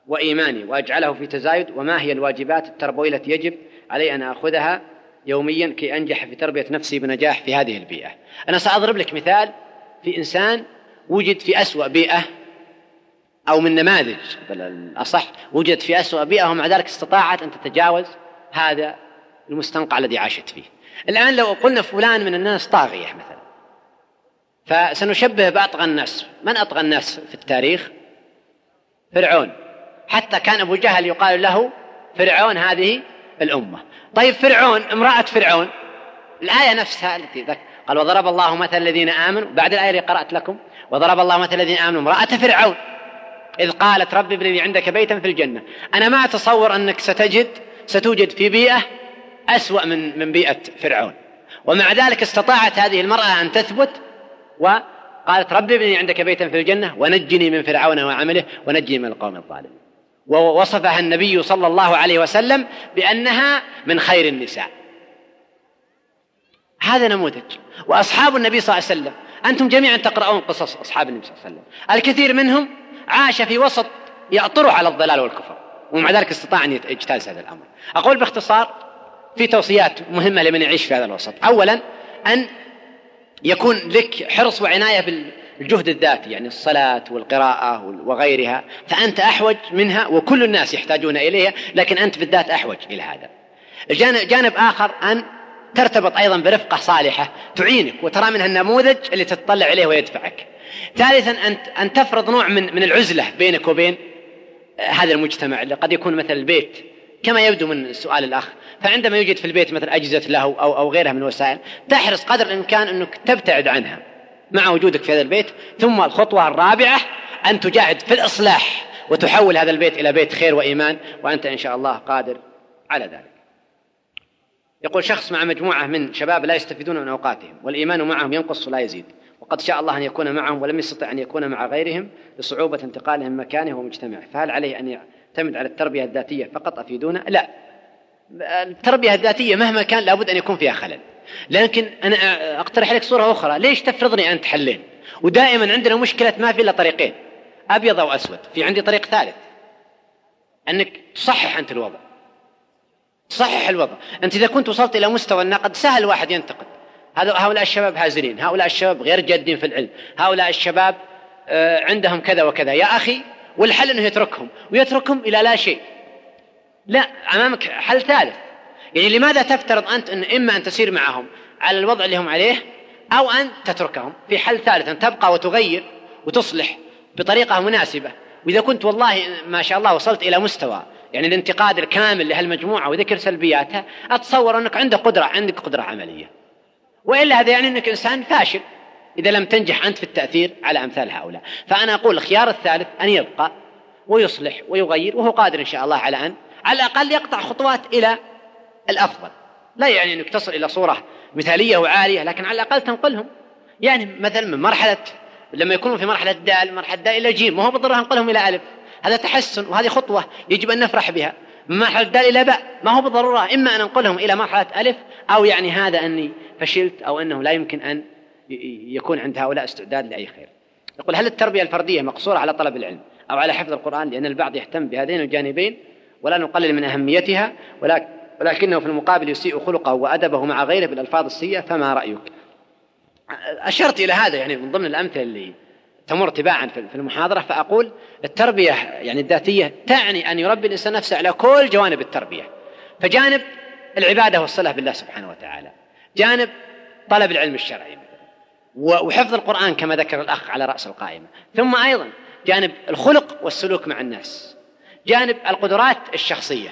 وإيماني. وأجعله في تزايد. وما هي الواجبات التربوية التي يجب علي أن أخذها يوميا كي أنجح في تربية نفسي بنجاح في هذه البيئة؟ أنا سأضرب لك مثال في إنسان وجد في أسوأ بيئة أو من نماذج بل الأصح وجد في أسوأ بيئة ومع ذلك استطاعت أن تتجاوز هذا المستنقع الذي عاشت فيه. الآن لو قلنا فلان من الناس طاغية مثلا فسنشبه بأطغى الناس. من أطغى الناس في التاريخ؟ فرعون. حتى كان أبو جهل يقال له فرعون هذه الأمة. طيب فرعون امرأة فرعون. الآية نفسها التي ذكر قال وضرب الله مثل الذين آمنوا. بعد الآية اللي قرأت لكم وضرب الله مثل الذين آمنوا امرأة فرعون. إذ قالت رب ابن لي عندك بيتا في الجنة. أنا ما أتصور أنك ستجد ستوجد في بيئة أسوأ من من بيئة فرعون. ومع ذلك استطاعت هذه المرأة أن تثبت وقالت رب ابن لي عندك بيتا في الجنة ونجني من فرعون وعمله ونجني من القوم الظالمين. ووصفها النبي صلى الله عليه وسلم بأنها من خير النساء. هذا نموذج. وأصحاب النبي صلى الله عليه وسلم أنتم جميعا تقرؤون قصص أصحاب النبي صلى الله عليه وسلم. الكثير منهم عاش في وسط يأطر على الضلال والكفر ومع ذلك استطاع أن يجتاز هذا الأمر. أقول باختصار في توصيات مهمة لمن يعيش في هذا الوسط. أولا أن يكون لك حرص وعناية بالجهد الذاتي يعني الصلاة والقراءة وغيرها فأنت أحوج منها وكل الناس يحتاجون إليها لكن أنت بالذات أحوج إلى هذا. جانب آخر أن ترتبط أيضا برفقة صالحة تعينك وترى منها النموذج اللي تتطلع إليه ويدفعك. ثالثا أن أن تفرض نوع من من العزلة بينك وبين هذا المجتمع اللي قد يكون مثل البيت. كما يبدو من سؤال الأخ فعندما يوجد في البيت مثل أجهزة له أو أو غيرها من الوسائل تحرص قدر الإمكان أنك تبتعد عنها مع وجودك في هذا البيت. ثم الخطوة الرابعة أن تجاهد في الإصلاح وتحول هذا البيت إلى بيت خير وإيمان وأنت إن شاء الله قادر على ذلك. يقول شخص مع مجموعة من شباب لا يستفيدون من أوقاتهم والإيمان معهم ينقص ولا يزيد وقد شاء الله أن يكون معهم ولم يستطع أن يكون مع غيرهم لصعوبة انتقالهم مكانه ومجتمعه. فهل عليه أن يعتمد على التربية الذاتية فقط أفيدونا؟ لا. التربية الذاتية مهما كان لابد أن يكون فيها خلل. لكن أنا أقترح لك صورة أخرى. ليش تفرضني أنت حلين؟ ودائما عندنا مشكلة ما في إلا طريقين أبيض أو أسود. في عندي طريق ثالث. أنك تصحح أنت الوضع. تصحح الوضع. أنت إذا كنت وصلت إلى مستوى النقد سهل واحد ينتقد. هذا هؤلاء الشباب هازلين. هؤلاء الشباب غير جادين في العلم. هؤلاء الشباب آه، عندهم كذا وكذا. يا أخي والحل أنه يتركهم ويتركهم إلى لا شيء. لا أمامك حل ثالث. يعني لماذا تفترض أنت أن إما أن تسير معهم على الوضع اللي هم عليه أو أن تتركهم؟ في حل ثالث أن تبقى وتغير وتصلح بطريقة مناسبة. وإذا كنت والله ما شاء الله وصلت إلى مستوى يعني الانتقاد الكامل لهالمجموعة وذكر سلبياتها أتصور أنك عندك قدرة عندك قدرة عملية. وإلا هذا يعني أنك إنسان فاشل. إذا لم تنجح أنت في التأثير على أمثال هؤلاء. فأنا أقول الخيار الثالث أن يبقى ويصلح ويغير وهو قادر إن شاء الله على أن على الأقل يقطع خطوات إلى الأفضل. لا يعني أنك تصل إلى صورة مثالية وعالية لكن على الأقل تنقلهم. يعني مثلا من مرحلة لما يكونوا في مرحلة دال مرحلة دال إلى جيم ما هو بالضرورة ننقلهم إلى ألف. هذا تحسن وهذه خطوة يجب أن نفرح بها. من مرحلة دال إلى باء ما هو بالضرورة؟ إما أن ننقلهم إلى مرحلة ألف أو يعني هذا أني فشلت أو أنه لا يمكن أن يكون عند هؤلاء استعداد لأي خير. يقول هل التربية الفردية مقصورة على طلب العلم أو على حفظ القرآن؟ لأن البعض يهتم بهذين الجانبين ولا نقلل من أهميتها ولكنه في المقابل يسيء خلقه وأدبه مع غيره بالألفاظ السيئة فما رأيك؟ أشرت إلى هذا يعني من ضمن الأمثلة اللي تمر تباعا في المحاضرة فأقول التربية يعني الذاتية تعني أن يربي الإنسان نفسه على كل جوانب التربية. فجانب العبادة والصلة بالله سبحانه وتعالى جانب طلب العلم الشرعي. وحفظ القرآن كما ذكر الأخ على رأس القائمة. ثم أيضا جانب الخلق والسلوك مع الناس. جانب القدرات الشخصية.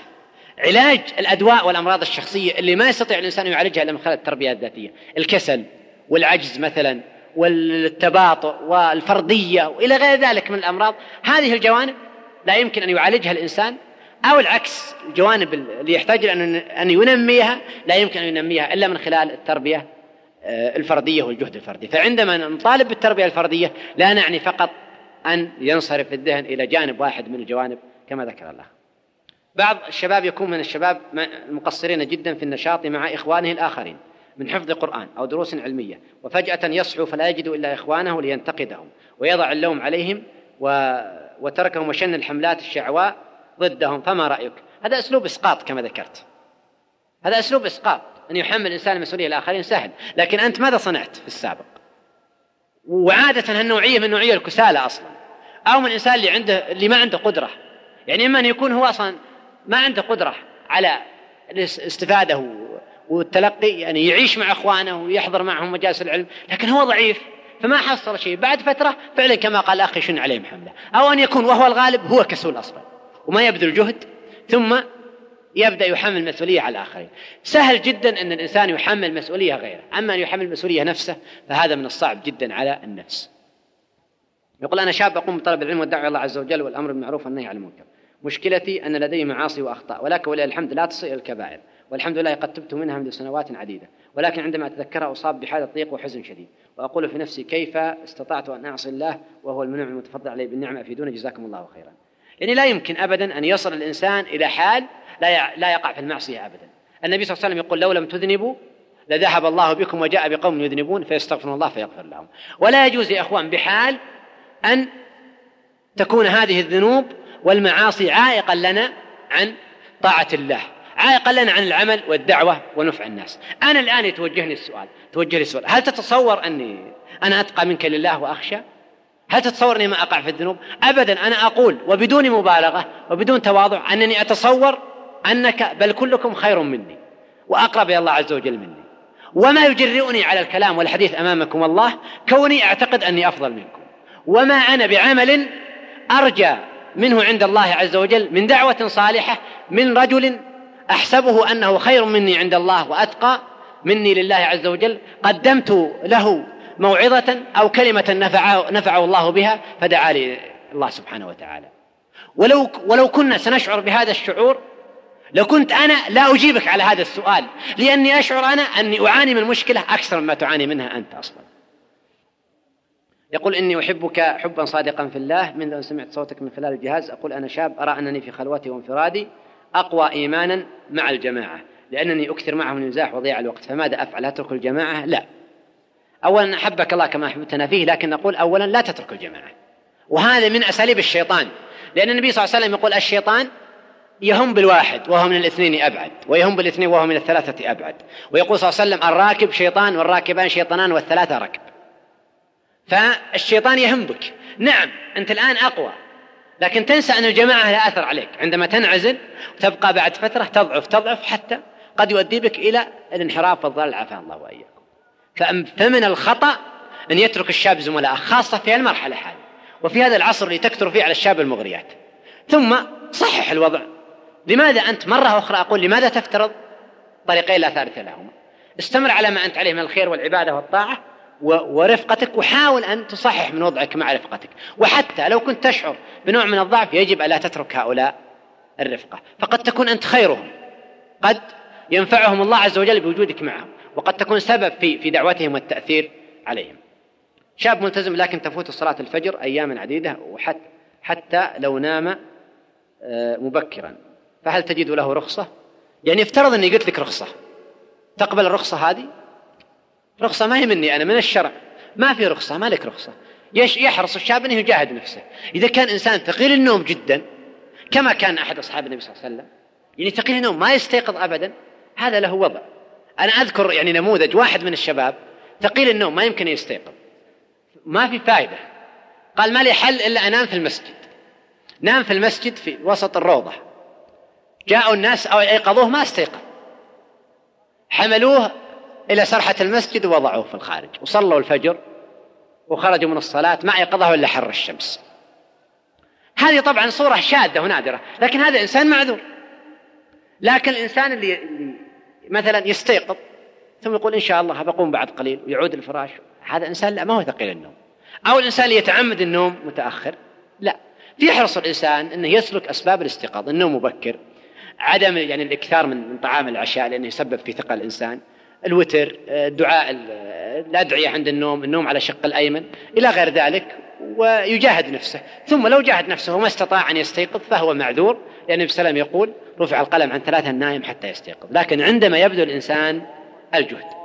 علاج الأدواء والأمراض الشخصية اللي ما يستطيع الإنسان يعالجها إلا من خلال التربية الذاتية. الكسل والعجز مثلا والتباطؤ والفردية وإلى غير ذلك من الأمراض. هذه الجوانب لا يمكن أن يعالجها الإنسان أو العكس الجوانب اللي يحتاج أن ينميها لا يمكن أن ينميها إلا من خلال التربية الفردية والجهد الفردي. فعندما نطالب بالتربية الفردية لا نعني فقط أن ينصرف الذهن إلى جانب واحد من الجوانب كما ذكر الله. بعض الشباب يكون من الشباب المقصرين جدا في النشاط مع إخوانه الآخرين من حفظ قرآن أو دروس علمية وفجأة يصحو فلا يجد إلا إخوانه لينتقدهم ويضع اللوم عليهم و... وتركهم وشن الحملات الشعواء ضدهم. فما رأيك؟ هذا أسلوب إسقاط كما ذكرت. هذا أسلوب إسقاط. أن يحمل الإنسان المسؤولية الآخرين سهل. لكن أنت ماذا صنعت في السابق؟ وعادة هالنوعية من نوعية الكسالى أصلا. أو من الإنسان اللي عنده اللي ما عنده قدرة. يعني إما أن يكون هو أصلا ما عنده قدرة على الاستفادة والتلقي يعني يعيش مع إخوانه ويحضر معهم مجالس العلم لكن هو ضعيف فما حصل شيء. بعد فترة فعلا كما قال أخي شن عليهم حمله أو أن يكون وهو الغالب هو كسول أصلا وما يبذل جهد. ثم يبدأ يحمل مسؤولية على الآخرين. سهل جدا أن الإنسان يحمل مسؤولية غيره. أما أن يحمل مسؤولية نفسه فهذا من الصعب جدا على النفس. يقول أنا شاب أقوم بطلب العلم والدعوة إلى الله عز وجل والأمر بالمعروف والنهي عن المنكر. مشكلتي أن لدي معاصي وأخطاء ولكن ولله الحمد لا تصل إلى الكبائر. والحمد لله قد تبت منها منذ سنوات عديدة. ولكن عندما أتذكرها أصاب بحالة ضيق وحزن شديد. وأقول في نفسي كيف استطعت أن أعصي الله وهو المنعم المتفضل علي بالنعمة أفيدوني جزاكم الله خيرا. يعني لا يمكن أبدا أن يصل الإنسان إلى حال لا لا يقع في المعصية أبدا. النبي صلى الله عليه وسلم يقول لو لم تذنبوا لذهب الله بكم وجاء بقوم يذنبون فيستغفرون الله فيغفر لهم. ولا يجوز يا إخوان بحال أن تكون هذه الذنوب والمعاصي عائقا لنا عن طاعة الله عائقا لنا عن العمل والدعوة ونفع الناس. أنا الآن يتوجهني السؤال توجه لي السؤال. هل تتصور أني أنا أتقى منك لله وأخشى؟ هل تتصور أني ما أقع في الذنوب؟ أبدا أنا أقول وبدون مبالغة وبدون تواضع أنني أتصور أنك بل كلكم خير مني وأقرب إلى الله عز وجل مني. وما يجرئني على الكلام والحديث أمامكم الله كوني أعتقد أني أفضل منكم. وما أنا بعمل أرجى منه عند الله عز وجل من دعوة صالحة من رجل أحسبه أنه خير مني عند الله وأتقى مني لله عز وجل قدمت له موعظة أو كلمة نفعه, نفعه الله بها فدعا لي الله سبحانه وتعالى. ولو ولو كنا سنشعر بهذا الشعور لكنت أنا لا أجيبك على هذا السؤال لأني أشعر أنا أني أعاني من مشكلة أكثر مما تعاني منها أنت أصلا. يقول إني أحبك حبا صادقا في الله منذ أن سمعت صوتك من خلال الجهاز أقول أنا شاب أرى أنني في خلوتي وانفرادي أقوى إيمانا مع الجماعة لأنني أكثر معهم المزاح وضياع الوقت فماذا أفعل؟ أترك الجماعة؟ لا. أولا أحبك الله كما أحببتنا فيه لكن نقول أولا لا تترك الجماعة. وهذا من أساليب الشيطان لأن النبي صلى الله عليه وسلم يقول الشيطان يهم بالواحد وهو من الاثنين أبعد ويهم بالاثنين وهو من الثلاثة أبعد. ويقول صلى الله عليه وسلم الراكب شيطان والراكبان شيطانان والثلاثة ركب. فالشيطان يهم بك. نعم أنت الآن أقوى لكن تنسى أن الجماعة لا أثر عليك. عندما تنعزل تبقى بعد فترة تضعف تضعف حتى قد يؤدي بك إلى الانحراف والضلال. عافانا الله وإياكم. فمن الخطأ أن يترك الشاب زملائه خاصة في المرحلة هذه وفي هذا العصر اللي تكثر فيه على الشاب المغريات. ثم صحح الوضع. لماذا أنت مرة أخرى أقول لماذا تفترض؟ طريقين لا ثالث لهما. استمر على ما أنت عليه من الخير والعبادة والطاعة ورفقتك وحاول أن تصحح من وضعك مع رفقتك. وحتى لو كنت تشعر بنوع من الضعف يجب ألا تترك هؤلاء الرفقة. فقد تكون أنت خيرهم. قد ينفعهم الله عز وجل بوجودك معهم. وقد تكون سبب في في دعوتهم والتأثير عليهم. شاب ملتزم لكن تفوت صلاة الفجر أياما عديدة وحتى حتى لو نام آه، مبكرا. فهل تجد له رخصة؟ يعني افترض أني قلت لك رخصة. تقبل الرخصة هذه؟ رخصة ما هي مني أنا من الشرع. ما في رخصة ما لك رخصة. يحرص الشاب أنه يجاهد نفسه. إذا كان إنسان ثقيل النوم جدا كما كان أحد أصحاب النبي صلى الله عليه وسلم يعني ثقيل النوم ما يستيقظ أبدا هذا له وضع. أنا أذكر يعني نموذج واحد من الشباب ثقيل النوم ما يمكن يستيقظ. ما في فائدة. قال ما لي حل إلا أنام في المسجد. نام في المسجد في وسط الروضة. جاءوا الناس أو أيقظوه ما استيقظ. حملوه إلى سرحة المسجد ووضعوه في الخارج. وصلوا الفجر وخرجوا من الصلاة ما أيقظه إلا حر الشمس. هذه طبعا صورة شاذة ونادرة لكن هذا إنسان معذور. لكن الإنسان اللي مثلا يستيقظ ثم يقول إن شاء الله بقوم بعد قليل ويعود الفراش. هذا إنسان لا ما هو ثقيل النوم. أو الإنسان اللي يتعمد النوم متأخر لا. في حرص الإنسان أنه يسلك أسباب الاستيقاظ النوم مبكر. عدم يعني الإكثار من طعام العشاء لأنه يسبب في ثقل الإنسان. الوتر الدعاء الأدعية عند النوم النوم على شق الأيمن إلى غير ذلك ويجاهد نفسه. ثم لو جاهد نفسه وما استطاع أن يستيقظ فهو معذور لأن النبي صلى الله عليه وسلم يقول رفع القلم عن ثلاثة النائم حتى يستيقظ. لكن عندما يبدو الإنسان الجهد.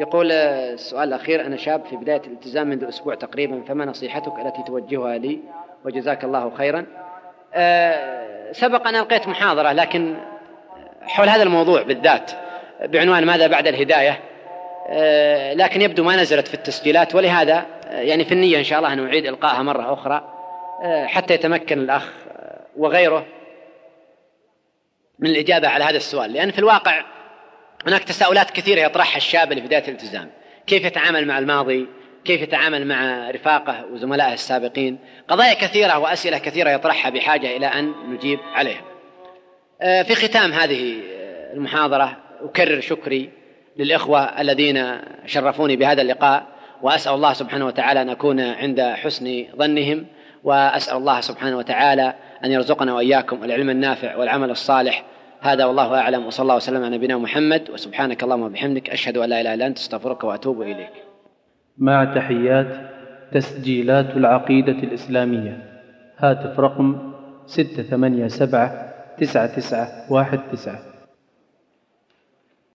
يقول السؤال الأخير أنا شاب في بداية الالتزام منذ أسبوع تقريبا فما نصيحتك التي توجهها لي وجزاك الله خيرا. أه سبق أن ألقيت محاضرة لكن حول هذا الموضوع بالذات بعنوان ماذا بعد الهداية. أه لكن يبدو ما نزلت في التسجيلات ولهذا يعني في النية إن شاء الله أن أعيد إلقائها مرة أخرى حتى يتمكن الأخ وغيره من الإجابة على هذا السؤال. لأن في الواقع هناك تساؤلات كثيرة يطرحها الشاب اللي في بداية الالتزام. كيف يتعامل مع الماضي؟ كيف يتعامل مع رفاقه وزملائه السابقين. قضايا كثيرة وأسئلة كثيرة يطرحها بحاجة إلى أن نجيب عليها. في ختام هذه المحاضرة أكرر شكري للإخوة الذين شرفوني بهذا اللقاء وأسأل الله سبحانه وتعالى أن أكون عند حسن ظنهم وأسأل الله سبحانه وتعالى أن يرزقنا وإياكم العلم النافع والعمل الصالح. هذا والله أعلم وصلى الله وسلم على نبينا محمد وسبحانك اللهم وبحمدك أشهد أن لا إله إلا أنت أستغفرك وأتوب إليك. مع تحيات تسجيلات العقيدة الإسلامية. هاتف رقم 687 9919